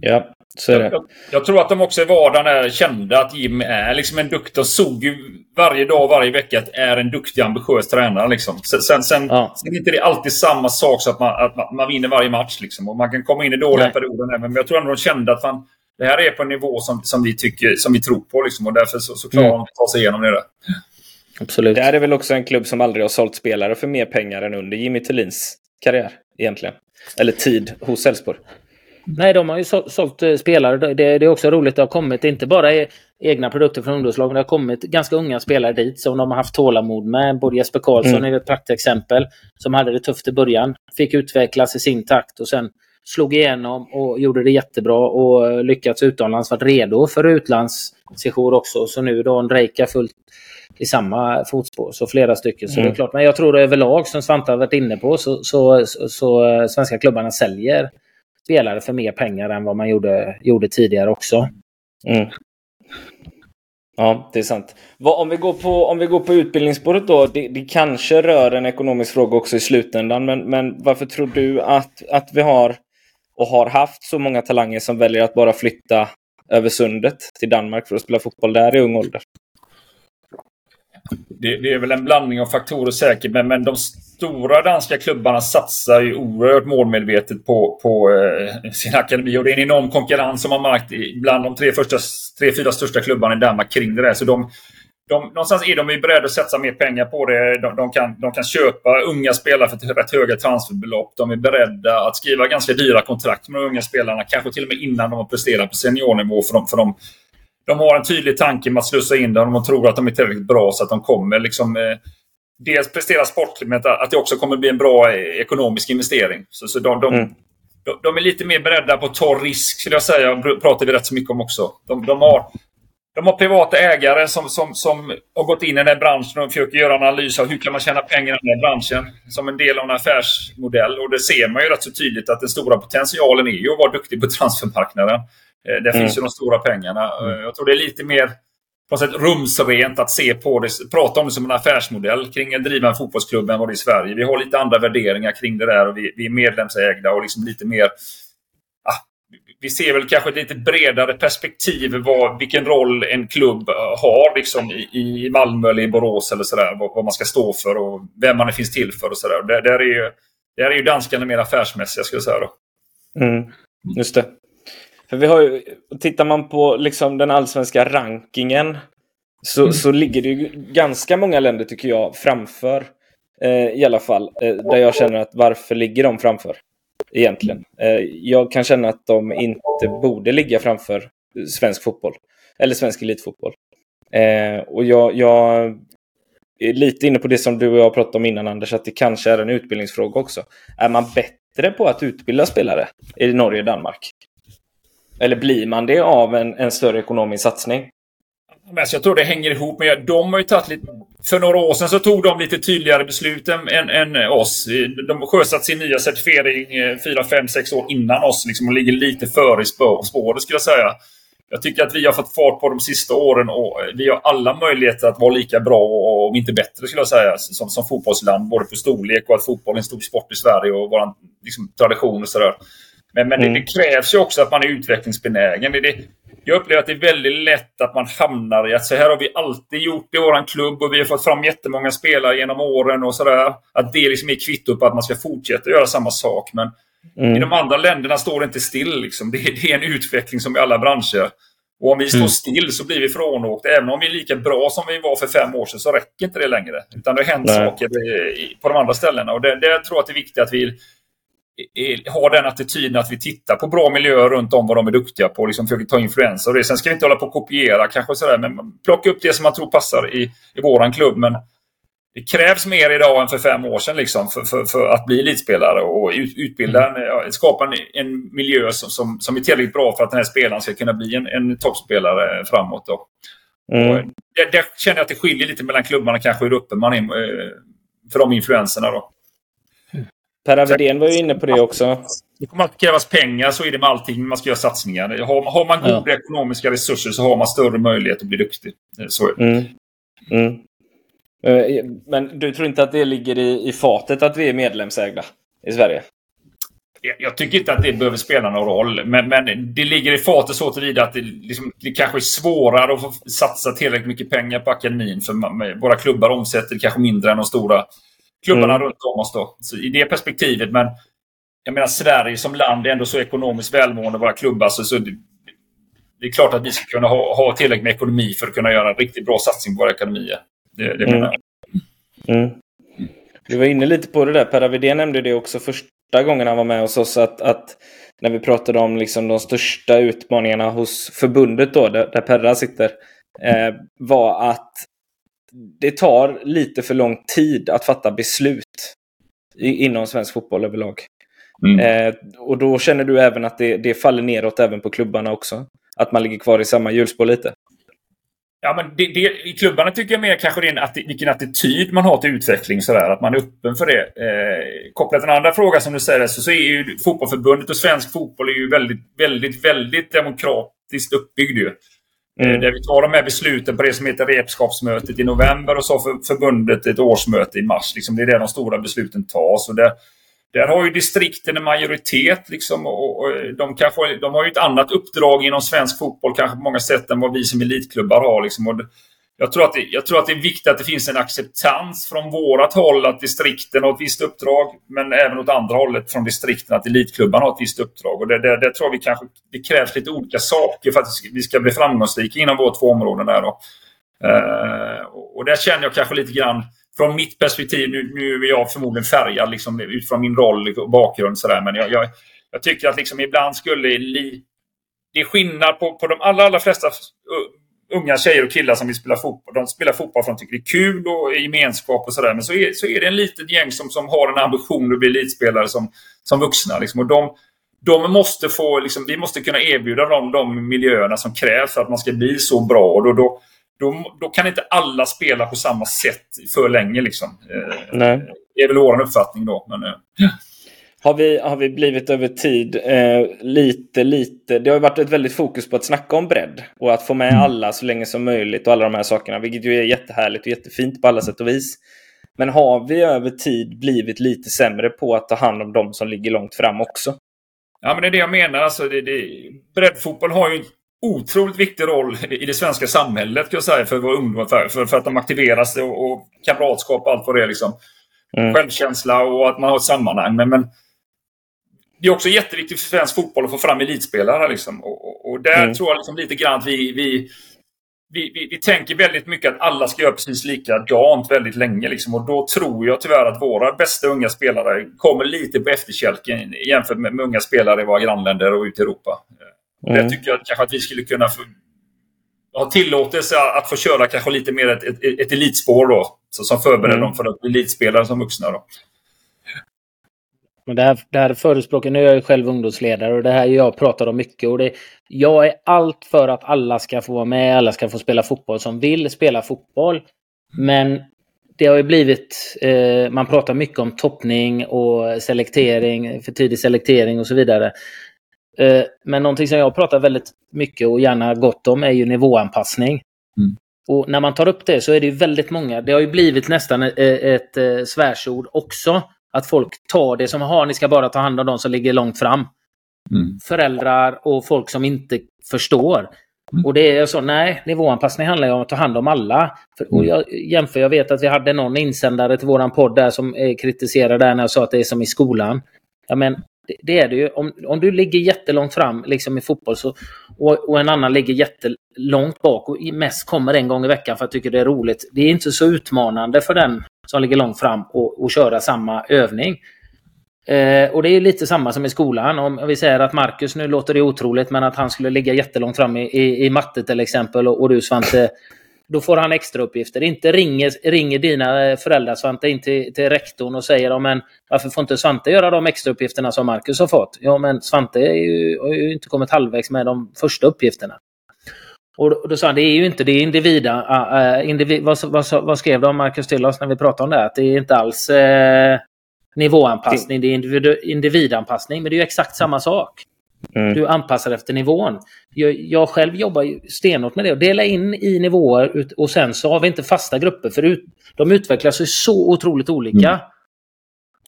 Ja, så är det. Jag, jag, tror att de också i vardagen är kända att Jim är liksom en duktig. och såg ju varje dag, varje vecka att är en duktig, ambitiös tränare. Liksom. Sen, sen, ja. sen är inte det alltid samma sak så att man, att man, man vinner varje match. Liksom. Och man kan komma in i dåliga Nej. perioder även. Men jag tror ändå de kände att man, det här är på en nivå som, som, vi, tycker, som vi tror på. Liksom. Och därför så, så klarar mm. de att ta sig igenom det där. Absolut. Det här är väl också en klubb som aldrig har sålt spelare för mer pengar än under Jimmy Tillins karriär egentligen. Eller tid hos Elfsborg. Nej, de har ju sålt eh, spelare. Det, det, är också roligt. Det har kommit inte bara egna produkter från ungdomslag, men det har kommit ganska unga spelare dit som de har haft tålamod med. Både Jesper Karlsson mm. är ett praktexempel som hade det tufft i början. Fick utvecklas i sin takt och sen slog igenom och gjorde det jättebra och lyckats utomlands. Varit redo för utlandssession också. Så nu då Drejka fullt i samma fotspår. Så flera stycken. Så mm. det är mm. klart. Men jag tror överlag, som Svante har varit inne på, så, så, så, så svenska klubbarna säljer spelare för mer pengar än vad man gjorde, gjorde tidigare också. Mm. Ja, det är sant. Om vi går på, om vi går på utbildningsspåret då. Det, det, kanske rör en ekonomisk fråga också i slutändan. Men, men varför tror du att, att vi har och har haft så många talanger som väljer att bara flytta över sundet till Danmark för att spela fotboll där i ung ålder? Det, det, är väl en blandning av faktorer säkert, men, men de stora danska klubbarna satsar ju oerhört målmedvetet på, på eh, sin akademi. Och det är en enorm konkurrens som man märkt bland de tre, första, tre fyra största klubbarna i Danmark kring det där. Så de, de, någonstans är de ju beredda att satsa mer pengar på det. De, de, kan, de kan köpa unga spelare för rätt höga transferbelopp. De är beredda att skriva ganska dyra kontrakt med de unga spelarna. Kanske till och med innan de har presterat på seniornivå. För de, för de de har en tydlig tanke med att slussa in dem och tror att de är tillräckligt bra så att de kommer liksom, eh, dels prestera sportligt men att det också kommer bli en bra eh, ekonomisk investering. Så, så de, de, mm. de, de, är lite mer beredda på att ta risk, skulle jag säga. Det pratar vi rätt så mycket om också. De, de har, de har privata ägare som, som, som har gått in i den här branschen och försöker göra en analys av hur kan man tjäna pengar i den här branschen som en del av en affärsmodell. Och det ser man ju rätt så tydligt att den stora potentialen är ju att vara duktig på transfermarknaden. Eh, där mm. finns ju de stora pengarna. Mm. Eh, jag tror det är lite mer på sätt rumsrent att se på det, prata om det som en affärsmodell kring att driva en fotbollsklubb än vad det är i Sverige. Vi har lite andra värderingar kring det där och vi, vi är medlemsägda och liksom lite mer ah, vi ser väl kanske ett lite bredare perspektiv vad, vilken roll en klubb har liksom, i, i Malmö eller i Borås eller sådär. Vad, vad, man ska stå för och vem man finns till för och sådär. Där, där, är ju, där är ju danskarna mer affärsmässiga skulle jag säga. Då. Mm, just det. För vi har ju, tittar man på liksom den allsvenska rankingen så, mm. så ligger det ju ganska många länder tycker jag framför. Eh, I alla fall. Eh, där jag känner att varför ligger de framför? Egentligen. Eh, jag kan känna att de inte borde ligga framför svensk fotboll. Eller svensk elitfotboll. Eh, och jag, jag är lite inne på det som du och jag pratade om innan Anders, att det kanske är en utbildningsfråga också. Är man bättre på att utbilda spelare i Norge och Danmark? Eller blir man det av en, en större ekonomisk satsning? Alltså jag tror det hänger ihop med... De har ju tagit lite... För några år sedan så tog de lite tydligare beslut än, än, än oss. De har sjösatt sin nya certifiering 4, 5, 6 år innan oss liksom, och ligger lite före i spåret skulle jag säga. Jag tycker att vi har fått fart på de sista åren och eh, vi har alla möjligheter att vara lika bra och om inte bättre skulle jag säga som, som fotbollsland. Både på storlek och att fotboll är en stor sport i Sverige och vår liksom, tradition och sådär. Men, men mm. det, det, krävs ju också att man är utvecklingsbenägen. Det, det, jag upplever att det är väldigt lätt att man hamnar i att så här har vi alltid gjort i vår klubb och vi har fått fram jättemånga spelare genom åren och sådär. Att det liksom är kvitto på att man ska fortsätta göra samma sak. Men mm. i de andra länderna står det inte still. Liksom. Det, det, är en utveckling som i alla branscher. Och om vi står mm. still så blir vi frånåkta. Även om vi är lika bra som vi var för fem år sedan så räcker inte det längre. Utan det har hänt Nej. saker på de andra ställena. Och det, det jag tror jag att det är viktigt att vi har den attityden att vi tittar på bra miljöer runt om vad de är duktiga på. Liksom försöker ta influenser och det. Sen ska vi inte hålla på och kopiera kanske sådär, men plocka upp det som man tror passar i, i våran klubb. Men det krävs mer idag än för fem år sedan liksom, för, för, för att bli elitspelare och utbilda, en, skapa en, en miljö som, som, som är tillräckligt bra för att den här spelaren ska kunna bli en, en toppspelare framåt. Då. Mm. där, där känner jag att det skiljer lite mellan klubbarna kanske hur uppe man är eh, för de influenserna. Då. Per Avedén var ju inne på det också. Det kommer att krävas pengar, så är det med allting. Man ska göra satsningar. Har, har man goda ja. ekonomiska resurser så har man större möjlighet att bli duktig. Eh, så är det. Mm. Mm. Eh, men du tror inte att det ligger i, i fatet att vi är medlemsägda i Sverige? Jag tycker inte att det behöver spela någon roll, men, men det ligger i fatet så tillvida att det, liksom, det kanske är svårare att satsa tillräckligt mycket pengar på akademin. För våra klubbar omsätter kanske mindre än de stora klubbarna mm. runt om oss. Då. Så I det perspektivet, men jag menar Sverige som land är ändå så ekonomiskt välmående, våra klubbar. Så, så det, det, är klart att vi ska kunna ha, ha tillräckligt med ekonomi för att kunna göra en riktigt bra satsning på våra akademier. Det, det mm. menar jag. Mm. Du var inne lite på det där. Per Avedén nämnde det också första gången han var med hos oss. Att, att när vi pratade om liksom de största utmaningarna hos förbundet då, där, där Perra sitter. Eh, var att det tar lite för lång tid att fatta beslut inom svensk fotboll överlag. Mm. Eh, och då känner du även att det, det faller neråt även på klubbarna också? Att man ligger kvar i samma hjulspår lite? Ja, men det, det, I klubbarna tycker jag mer kanske det är en vilken attityd man har till utveckling. Sådär, att man är öppen för det. Eh, kopplat till en andra fråga som du säger så, så är ju Fotbollförbundet och svensk fotboll är ju väldigt, väldigt, väldigt demokratiskt uppbyggd. Ju. Mm. Eh, där vi tar de här besluten på det som heter repskapsmötet i november och så för förbundet ett årsmöte i mars. Liksom, det är där de stora besluten tas. Och där, där har ju distrikten en majoritet. Liksom, och, och de, kanske, de har ju ett annat uppdrag inom svensk fotboll kanske på många sätt än vad vi som elitklubbar har. Liksom, och jag, tror att det, jag tror att det är viktigt att det finns en acceptans från vårat håll att distrikten har ett visst uppdrag. Men även åt andra hållet från distrikten att elitklubbarna har ett visst uppdrag. Och det, det, det tror vi kanske det krävs lite olika saker för att vi ska bli framgångsrika inom våra två områden. Där då. Uh, och där känner jag kanske lite grann från mitt perspektiv, nu, nu är jag förmodligen färgad liksom, utifrån min roll och bakgrund. Sådär, men jag, jag, jag, tycker att liksom, ibland skulle li, det är skillnad på, på de allra, allra flesta unga tjejer och killar som vill spela fotboll. De spelar fotboll för att de tycker det är kul och gemenskap och sådär. Men så är, så är det en liten gäng som, som har en ambition att bli elitspelare som, som vuxna. Liksom. Och de, de måste få, liksom, vi måste kunna erbjuda dem de miljöerna som krävs för att man ska bli så bra. Och då, då, då, då kan inte alla spela på samma sätt för länge. Liksom. Eh, Nej. Det är väl vår uppfattning då. Men, ja. Har vi, har vi blivit över tid eh, lite, lite... Det har varit ett väldigt fokus på att snacka om bredd och att få med mm. alla så länge som möjligt och alla de här sakerna, vilket ju är jättehärligt och jättefint på alla sätt och vis. Men har vi över tid blivit lite sämre på att ta hand om de som ligger långt fram också? Ja, men det är det jag menar. Alltså, det, det, breddfotboll har ju otroligt viktig roll i det svenska samhället kan jag säga, för våra ungdomar. För, för, för, att de aktiveras och, och kamratskap och allt vad det är. Liksom. Mm. Självkänsla och att man har ett sammanhang. Men, men det är också jätteviktigt för svensk fotboll att få fram elitspelare. Liksom. Och, och, där mm. tror jag liksom lite grann att vi, vi, vi, vi, vi, tänker väldigt mycket att alla ska göra precis likadant väldigt länge. Liksom. Och då tror jag tyvärr att våra bästa unga spelare kommer lite på efterkälken jämfört med, med unga spelare i våra grannländer och ute i Europa. Mm. Det tycker jag kanske att vi skulle kunna få, ha tillåtelse att få köra kanske lite mer ett, ett, ett elitspår då. Så, som förbereder mm. dem för att bli elitspelare som vuxna. Då. Men det här, det här förespråkar, nu är jag själv ungdomsledare och det här jag pratar om mycket. Och det, jag är allt för att alla ska få vara med, alla ska få spela fotboll som vill spela fotboll. Men det har ju blivit, eh, man pratar mycket om toppning och selektering, för tidig selektering och så vidare. Eh, men någonting som jag pratar väldigt mycket och gärna gott om är ju nivåanpassning. Mm. Och när man tar upp det så är det ju väldigt många, det har ju blivit nästan ett, ett, ett svärsord också. Att folk tar det som, har ni ska bara ta hand om de som ligger långt fram. Mm. Föräldrar och folk som inte förstår. Mm. Och det är så, nej, nivåanpassning handlar ju om att ta hand om alla. För, och mm. jag jämför, jag vet att vi hade någon insändare till våran podd där som eh, kritiserade där när jag sa att det är som i skolan. Ja, men det, det är det ju. Om, om du ligger jättelångt fram liksom i fotboll så, och, och en annan ligger jättelångt bak och mest kommer en gång i veckan för att tycker det är roligt. Det är inte så utmanande för den som ligger långt fram och, och köra samma övning. Eh, och det är lite samma som i skolan. Om vi säger att Marcus, nu låter det otroligt, men att han skulle ligga jättelångt fram i, i, i matte till exempel och, och du Svante, då får han extra uppgifter. Inte ringer, ringer dina eh, föräldrar Svante in till, till rektorn och säger men varför får inte Svante göra de extra uppgifterna som Marcus har fått? Ja, men Svante ju, har ju inte kommit halvvägs med de första uppgifterna. Och då sa han, det är ju inte det är individa, uh, individ, vad, vad, vad, skrev de Marcus till oss när vi pratade om det? Att det är inte alls uh, nivåanpassning, det är individ, individanpassning. Men det är ju exakt samma sak. Mm. Du anpassar efter nivån. Jag, jag själv jobbar stenhårt med det. Och dela in i nivåer och sen så har vi inte fasta grupper. För ut, de utvecklas ju så otroligt olika. Mm.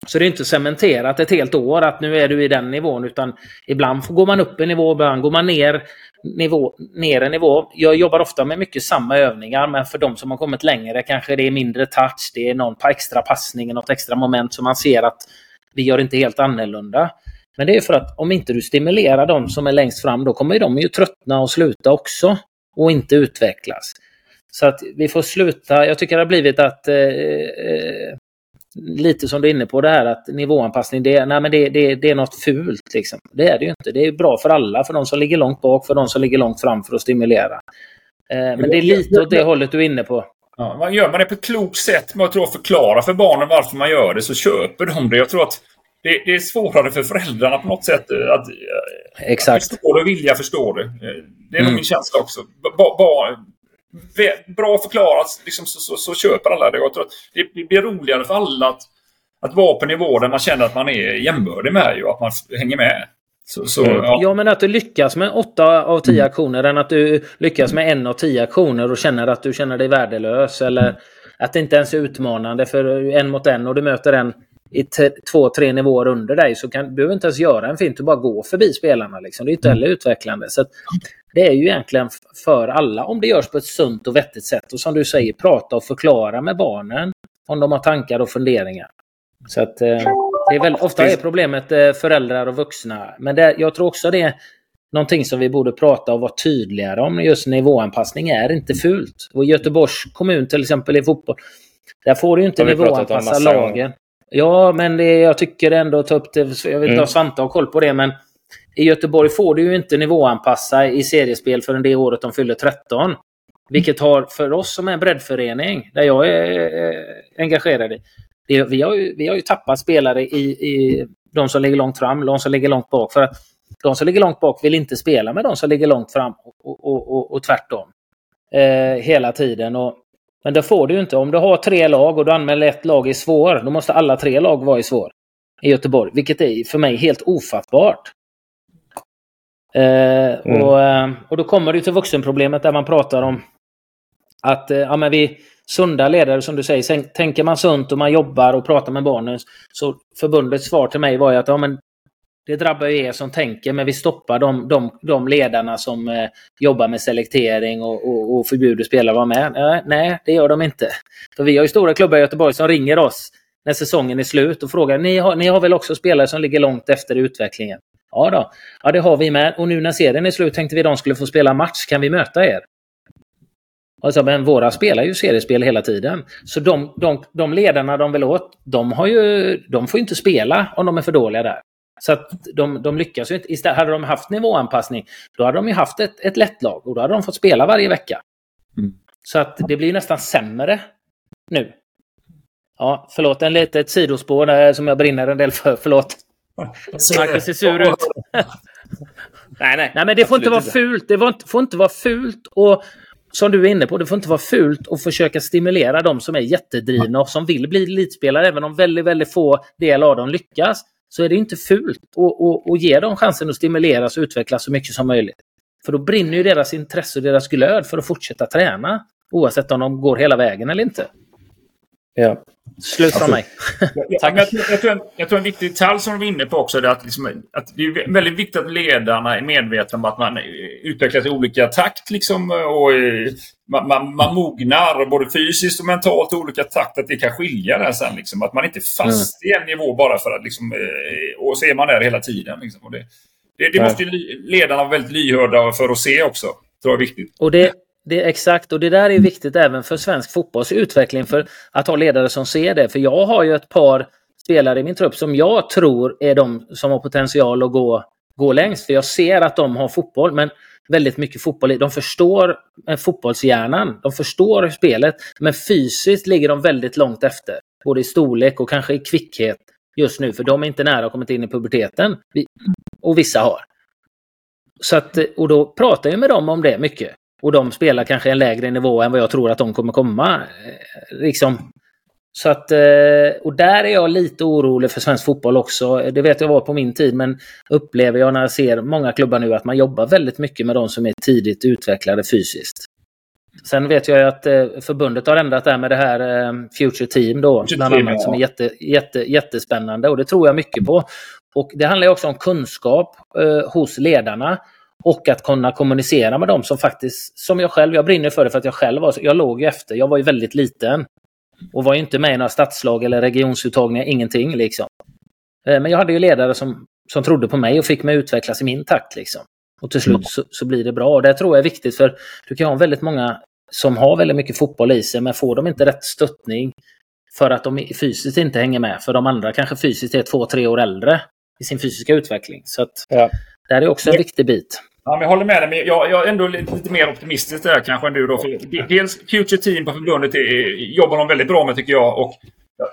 Så det är inte cementerat ett helt år att nu är du i den nivån. Utan ibland går man upp en nivå, ibland går man ner, nivå, nere nivå. Jag jobbar ofta med mycket samma övningar. Men för de som har kommit längre kanske det är mindre touch. Det är någon extra passning, något extra moment. som man ser att vi gör inte helt annorlunda. Men det är för att om inte du stimulerar de som är längst fram, då kommer de ju tröttna och sluta också. Och inte utvecklas. Så att vi får sluta. Jag tycker det har blivit att eh, eh, lite som du är inne på det här att nivåanpassning, det, nej, men det, det, det är något fult. Liksom. Det är det ju inte. Det är bra för alla, för de som ligger långt bak, för de som ligger långt fram för att stimulera. Eh, men det är lite åt det hållet du är inne på. Ja, man gör man det på ett klokt sätt med att förklara för barnen varför man gör det så köper de det. Jag tror att det, det, är svårare för föräldrarna på något sätt eh, att, eh, Exakt. förstå det och vilja förstå det. Det är mm. nog min känsla också. Ba, ba, bra förklarat liksom, så, så, så, köper alla det. Jag tror att det blir roligare för alla att, att vara på nivå där man känner att man är jämbördig med och att man hänger med. Så, så, mm. ja. ja. men att du lyckas med åtta av tio mm. aktioner än att du lyckas med en av tio aktioner och känner att du känner dig värdelös. Eller att det inte ens är utmanande för en mot en och du möter en i två, tre nivåer under dig så kan, du behöver inte ens göra en fint, du bara gå förbi spelarna. Liksom. Det är inte heller utvecklande. Så det är ju egentligen för alla om det görs på ett sunt och vettigt sätt. Och som du säger, prata och förklara med barnen om de har tankar och funderingar. Så att, eh, det är väl, ofta är problemet eh, föräldrar och vuxna. Men det, jag tror också det är någonting som vi borde prata och vara tydligare om. Just nivåanpassning är inte fult. Och Göteborgs kommun till exempel i fotboll, där får du inte nivåanpassa lagen. Ja, men det, jag tycker ändå att ta upp det. Jag vet inte mm. om Svante har koll på det, men i Göteborg får du ju inte nivåanpassa i seriespel förrän det året de fyller 13. Vilket har för oss som är en breddförening, där jag är eh, engagerad i, det, vi, har ju, vi har ju tappat spelare i, i de som ligger långt fram, de som ligger långt bak. För att de som ligger långt bak vill inte spela med de som ligger långt fram och, och, och, och tvärtom. Eh, hela tiden. Och men det får du inte. Om du har tre lag och du anmäler ett lag i svår, då måste alla tre lag vara i svår. I Göteborg. Vilket är för mig helt ofattbart. Eh, mm. och, eh, och då kommer du till vuxenproblemet där man pratar om att eh, ja, men vi sunda ledare som du säger, tänker man sunt och man jobbar och pratar med barnen. Så förbundets svar till mig var ju att ja, men det drabbar ju er som tänker, men vi stoppar de, de, de ledarna som eh, jobbar med selektering och, och, och förbjuder spelare att vara med. Eh, nej, det gör de inte. För vi har ju stora klubbar i Göteborg som ringer oss när säsongen är slut och frågar, ni har, ni har väl också spelare som ligger långt efter i utvecklingen? Ja då, ja det har vi med. Och nu när serien är slut tänkte vi att de skulle få spela match. Kan vi möta er? Alltså, men våra spelar ju seriespel hela tiden. Så de, de, de ledarna de vill åt, de, har ju, de får inte spela om de är för dåliga där. Så att de, de lyckas ju inte. Istället hade de haft nivåanpassning, då hade de ju haft ett, ett lätt lag och då hade de fått spela varje vecka. Mm. Så att det blir nästan sämre nu. Ja, förlåt, en litet sidospår där som jag brinner en del för. Förlåt. Marcus ser sur ut. [laughs] nej, nej. Nej, men det får inte vara fult. Det får inte vara fult och som du är inne på, det får inte vara fult att försöka stimulera de som är jättedrivna och som vill bli elitspelare, även om väldigt, väldigt få del av dem lyckas så är det inte fult att ge dem chansen att stimuleras och utvecklas så mycket som möjligt. För då brinner ju deras intresse och deras glöd för att fortsätta träna. Oavsett om de går hela vägen eller inte. Ja. Slut från mig. Tack. Jag, jag, tror en, jag tror en viktig detalj som du var inne på också är att, liksom, att det är väldigt viktigt att ledarna är medvetna om att man utvecklas i olika takt. Liksom, och man, man, man mognar både fysiskt och mentalt i olika takt. Att det kan skilja där sen. Liksom, att man inte är fast mm. i en nivå bara för att... Liksom, eh, och så är man där hela tiden. Liksom, och det det, det måste ledarna vara väldigt lyhörda för att se också. Det tror jag är viktigt. Och det, det exakt, och det där är viktigt även för svensk fotbolls utveckling för att ha ledare som ser det. För jag har ju ett par spelare i min trupp som jag tror är de som har potential att gå, gå längst. För jag ser att de har fotboll, men väldigt mycket fotboll. De förstår eh, fotbollshjärnan. De förstår spelet. Men fysiskt ligger de väldigt långt efter. Både i storlek och kanske i kvickhet just nu. För de är inte nära att kommit in i puberteten. Och vissa har. Så att, och då pratar jag med dem om det mycket. Och de spelar kanske en lägre nivå än vad jag tror att de kommer komma. Eh, liksom. Så att, eh, och där är jag lite orolig för svensk fotboll också. Det vet jag var på min tid, men upplever jag när jag ser många klubbar nu att man jobbar väldigt mycket med de som är tidigt utvecklade fysiskt. Sen vet jag ju att eh, förbundet har ändrat det här med det här Future Team då, bland annat, som är jätte, jätte, jättespännande och det tror jag mycket på. Och det handlar ju också om kunskap eh, hos ledarna och att kunna kommunicera med dem som faktiskt, som jag själv, jag brinner för det för att jag själv var, jag låg ju efter, jag var ju väldigt liten. Och var ju inte med i några stadslag eller regionsuttagningar, ingenting liksom. Eh, men jag hade ju ledare som, som trodde på mig och fick mig utvecklas i min takt liksom. Och till slut så, så blir det bra. Och det tror jag är viktigt för du kan ha väldigt många som har väldigt mycket fotboll i sig, men får de inte rätt stöttning för att de fysiskt inte hänger med, för de andra kanske fysiskt är två, tre år äldre i sin fysiska utveckling. Så att ja det här är också en viktig bit. Ja, men jag håller med dig, men jag, jag är ändå lite, lite mer optimistisk där kanske än du. Då, för dels Future Team på förbundet är, jobbar de väldigt bra med tycker jag. Och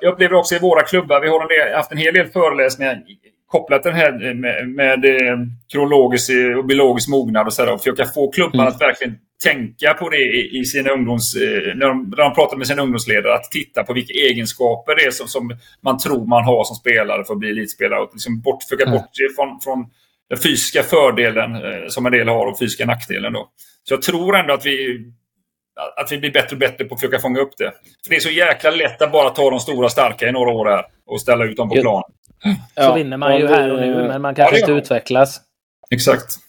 jag upplever också i våra klubbar, vi har en del, haft en hel del föreläsningar kopplat den här med, med eh, kronologisk och biologisk mognad och så där, och försöka få klubbarna mm. att verkligen tänka på det i, i sina ungdoms... Eh, när de, när de pratar med sina ungdomsledare, att titta på vilka egenskaper det är som, som man tror man har som spelare för att bli elitspelare. Och liksom bort, försöka mm. bortse från, från den fysiska fördelen eh, som en del har och fysiska nackdelen. Då. Så jag tror ändå att vi, att vi blir bättre och bättre på att försöka fånga upp det. För Det är så jäkla lätt att bara ta de stora starka i några år här och ställa ut dem på plan. Så vinner man ju här och nu, men man kanske ja, inte utvecklas. Exakt.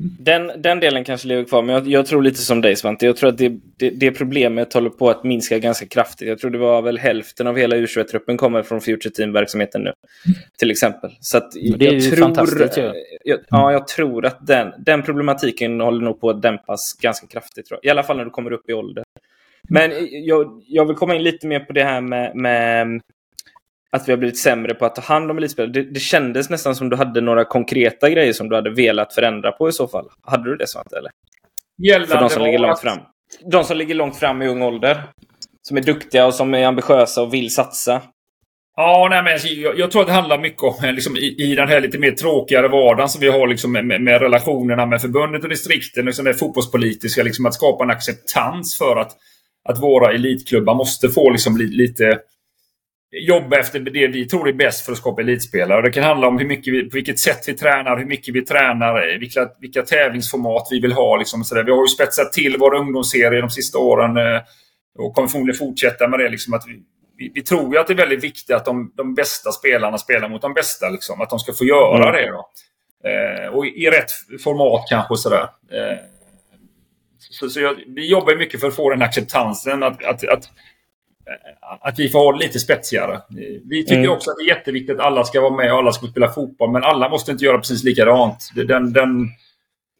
Den, den delen kanske lever kvar, men jag, jag, tror lite som dig Svante. Jag tror att det, det, det, problemet håller på att minska ganska kraftigt. Jag tror det var väl hälften av hela U21-truppen kommer från Future Team-verksamheten nu. Till exempel. Så det är ju tror, fantastiskt ju. Jag, ja, jag tror att den, den problematiken håller nog på att dämpas ganska kraftigt. Tror jag. I alla fall när du kommer upp i ålder. Men jag, jag vill komma in lite mer på det här med, med att vi har blivit sämre på att ta hand om elitspelare. Det, det kändes nästan som du hade några konkreta grejer som du hade velat förändra på i så fall. Hade du det Svante? Eller? Gällande För de som ligger långt fram. De som ligger långt fram i ung ålder. Som är duktiga och som är ambitiösa och vill satsa. Ja, nej, men jag, jag tror att det handlar mycket om liksom, i, i den här lite mer tråkigare vardagen som vi har liksom, med, med relationerna med förbundet och distrikten. Liksom det fotbollspolitiska, liksom, att skapa en acceptans för att, att våra elitklubbar måste få liksom, li, lite jobba efter det vi tror är bäst för att skapa elitspelare. Det kan handla om hur mycket vi, på vilket sätt vi tränar, hur mycket vi tränar, vilka, vilka tävlingsformat vi vill ha. Liksom, så där. Vi har ju spetsat till våra ungdomsserier de sista åren eh, och kommer förmodligen fortsätta med det. Liksom, att vi, vi, vi, tror ju att det är väldigt viktigt att de, de bästa spelarna spelar mot de bästa. Liksom, att de ska få göra mm. det. Då. Eh, och i, i, rätt format kanske. Sådär. Eh, så, så jag, vi jobbar mycket för att få den acceptansen. Att, att, att att vi får ha lite spetsigare. Vi tycker mm. också att det är jätteviktigt att alla ska vara med och alla ska spela fotboll. Men alla måste inte göra precis likadant. Den, den,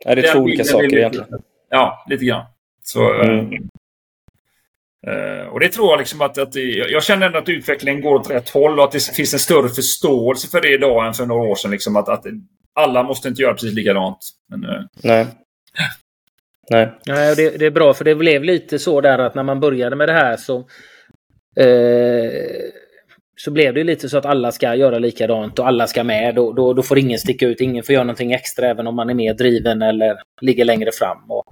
är det den två olika saker egentligen? Ja, lite grann. Så, mm. uh, och det tror jag liksom att, att jag känner ändå att utvecklingen går åt rätt håll och att det finns en större förståelse för det idag än för några år sedan. Liksom att, att alla måste inte göra precis likadant. Men, Nej. Nej. Nej det, det, är bra för det blev lite så där att när man började med det här så Eh, så blev det lite så att alla ska göra likadant och alla ska med. Då, då, då, får ingen sticka ut, ingen får göra någonting extra även om man är mer driven eller ligger längre fram. Och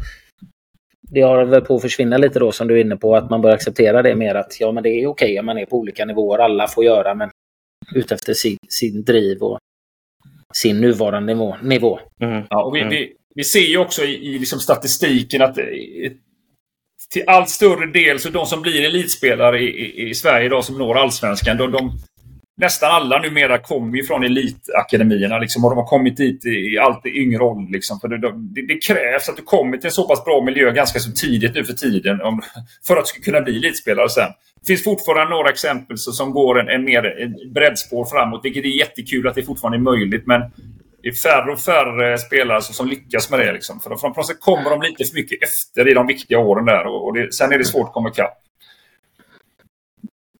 det har väl på att försvinna lite då som du är inne på, att man bör acceptera det mer att ja men det är okej om man är på olika nivåer, alla får göra men utefter sin, sin driv och sin nuvarande nivå. nivå. Mm. Ja, och vi, vi, vi, ser ju också i, i liksom statistiken att till allt större del, så de som blir elitspelare i, i, i Sverige idag som når allsvenskan, de, de, nästan alla numera kommer ju från elitakademierna liksom, och de har kommit dit i, i allt yngre ålder. Liksom, för det, det, det, krävs att du kommer till en så pass bra miljö ganska så tidigt nu för tiden om, för att du ska kunna bli elitspelare sen. Det finns fortfarande några exempel som går en, en mer en breddspår framåt, vilket är jättekul att det fortfarande är möjligt. Men det är färre och färre spelare som, lyckas med det. Liksom. För sätt kommer de lite för mycket efter i de viktiga åren där och, det, sen är det svårt att komma ikapp.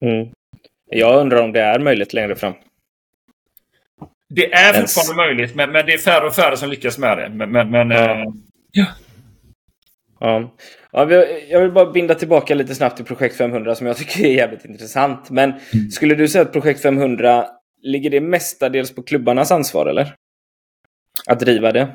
Mm. Jag undrar om det är möjligt längre fram. Det är fortfarande yes. möjligt, men, men, det är färre och färre som lyckas med det. Men, men, men ja. Äh, ja. Ja. ja. Jag vill bara binda tillbaka lite snabbt till Projekt 500 som jag tycker är jävligt intressant. Men mm. skulle du säga att Projekt 500 ligger det mestadels på klubbarnas ansvar eller? Att driva det?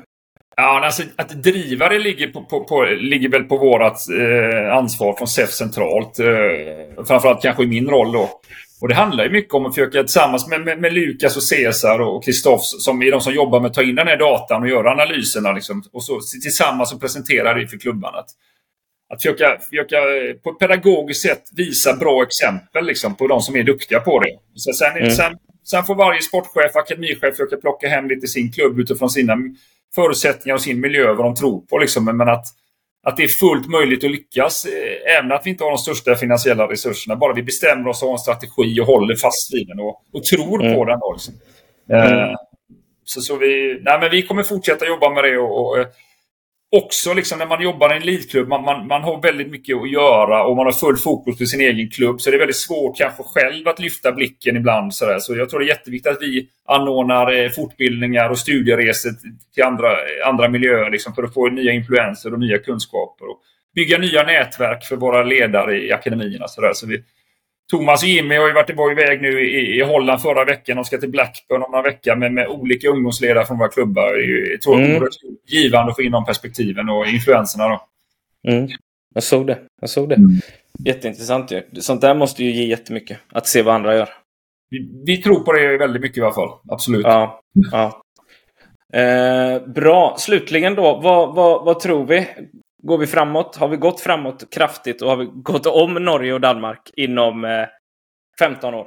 Ja, alltså, att driva det ligger, på, på, på ligger väl på vårt eh, ansvar från SEF centralt. Eh, framförallt kanske i min roll då. Och det handlar ju mycket om att försöka tillsammans med, med, med Lukas och Cesar och Kristoff som är de som jobbar med att ta in den här datan och göra analyserna. Liksom, och så tillsammans och presentera det för klubbarna. Att, att försöka, försöka på ett pedagogiskt sätt visa bra exempel liksom, på de som är duktiga på det. Så sen, mm. sen, sen får varje sportchef, akademichef försöka plocka hem lite sin klubb utifrån sina förutsättningar och sin miljö, vad de tror på. Liksom. Men att, att det är fullt möjligt att lyckas, eh, även att vi inte har de största finansiella resurserna. Bara vi bestämmer oss och har en strategi och håller fast vid den och, och tror mm. på den. Då, liksom. mm. så, så vi, nej, men vi kommer fortsätta jobba med det och, och också liksom när man jobbar i en elitklubb, man, man, man har väldigt mycket att göra och man har full fokus på sin egen klubb. Så det är väldigt svårt kanske själv att lyfta blicken ibland. Så, där. så jag tror det är jätteviktigt att vi anordnar eh, fortbildningar och studieresor till andra, andra miljöer liksom, för att få nya influenser och nya kunskaper. Och bygga nya nätverk för våra ledare i akademierna. Så, där. så vi, Thomas och Jimmy har ju varit var iväg nu i, i Holland förra veckan. De ska till Blackburn om några veckor med, med olika ungdomsledare från våra klubbar. Mm. det är givande att få in de perspektiven och influenserna. Då. Mm. Jag såg det. Jag såg det. Mm. Jätteintressant ju. Sånt där måste ju ge jättemycket. Att se vad andra gör. Vi, vi tror på det väldigt mycket i alla fall. Absolut. Ja. ja. Eh, bra. Slutligen då. Vad, vad, vad tror vi? Går vi framåt? Har vi gått framåt kraftigt och har vi gått om Norge och Danmark inom eh, 15 år?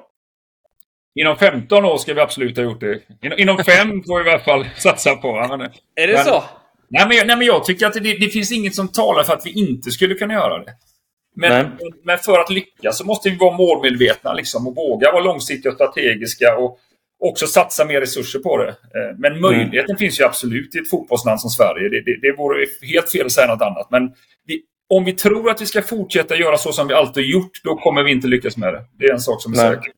Inom 15 år ska vi absolut ha gjort det. Inom, inom fem får vi i alla fall [laughs] satsa på. Men, är det men, så? Nej men, nej, men jag tycker att det, det, finns inget som talar för att vi inte skulle kunna göra det. Men, men för att lyckas så måste vi vara målmedvetna liksom, och våga vara långsiktiga och strategiska. Och, också satsa mer resurser på det. Eh, men möjligheten mm. finns ju absolut i ett fotbollsland som Sverige. Det, det, det vore helt fel att säga något annat. Men vi, om vi tror att vi ska fortsätta göra så som vi alltid gjort, då kommer vi inte lyckas med det. Det är en sak som är säker.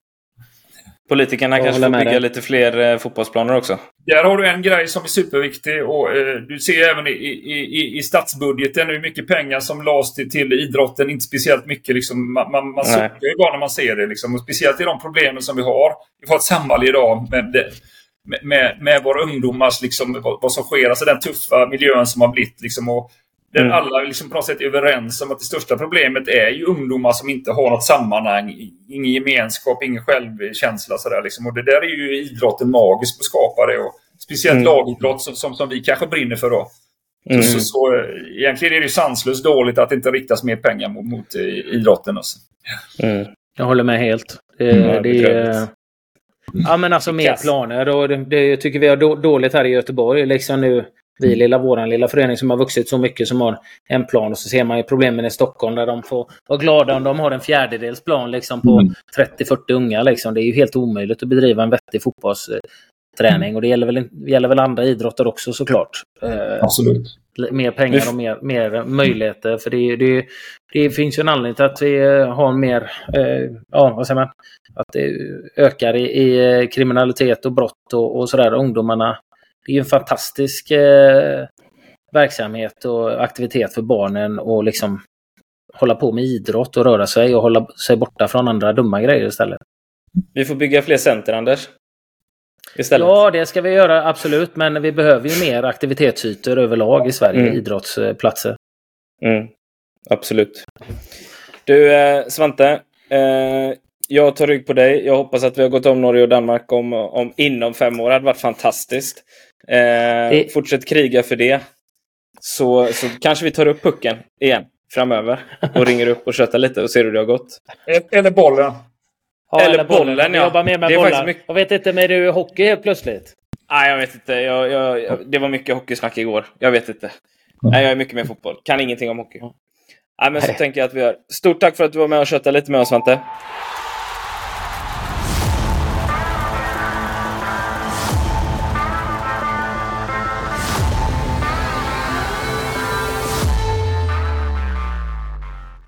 Politikerna kanske får bygga det. lite fler eh, fotbollsplaner också. Där har du en grej som är superviktig. Och, eh, du ser även i, i, i statsbudgeten hur mycket pengar som lades till, till idrotten. Inte speciellt mycket. Liksom, man man, man suckar ju bara när man ser det. Liksom. Och speciellt i de problemen som vi har. Vi har ett samhälle idag med, med, med, med våra ungdomars, liksom, vad, vad, som sker. Alltså den tuffa miljön som har blivit. Liksom, och, där mm. alla liksom på något sätt är överens om att det största problemet är ju ungdomar som inte har något sammanhang, ingen gemenskap, ingen självkänsla. Sådär, liksom. Och det där är ju idrotten magisk på att skapa det. Och speciellt mm. lagidrott som, som, som, vi kanske brinner för. Då. Mm. Så, så, så, egentligen är det sanslöst dåligt att det inte riktas mer pengar mot, mot eh, idrotten. Alltså. Mm. Jag håller med helt. Det, mm, det, är, ja, men alltså mer planer. Och det, det tycker vi har dåligt här i Göteborg. Liksom nu vi lilla, våran lilla förening som har vuxit så mycket som har en plan och så ser man ju problemen i Stockholm där de får vara glada om de har en fjärdedels plan liksom på mm. 30-40 unga. Liksom. Det är ju helt omöjligt att bedriva en vettig fotbollsträning och det gäller väl, gäller väl andra idrotter också såklart. Eh, Absolut. Mer pengar och mer, mer möjligheter. För det, det, det finns ju en anledning till att vi har mer, eh, ja vad säger man, att det ökar i, i kriminalitet och brott och, och sådär. Ungdomarna det är en fantastisk eh, verksamhet och aktivitet för barnen och liksom hålla på med idrott och röra sig och hålla sig borta från andra dumma grejer istället. Vi får bygga fler center, Anders. Istället. Ja, det ska vi göra absolut. Men vi behöver ju mer aktivitetsytor överlag i Sverige, mm. idrottsplatser. Mm. Absolut. Du, eh, Svante. Eh, jag tar rygg på dig. Jag hoppas att vi har gått om Norge och Danmark om, om inom fem år. Det hade varit fantastiskt. Eh, det... Fortsätt kriga för det. Så, så kanske vi tar upp pucken igen framöver och ringer upp och köttar lite och ser hur det har gått. Eller bollen. Ja, eller, eller bollen, bollen ja. Jobbar mer med det bollar. Mycket... Jag vet inte, men du hockey helt plötsligt? Nej, jag vet inte. Jag, jag, jag, det var mycket hockeysnack igår. Jag vet inte. Nej, jag är mycket med fotboll. Kan ingenting om hockey. Nej, men så Nej. tänker jag att vi gör. Stort tack för att du var med och köttade lite med oss, Svante.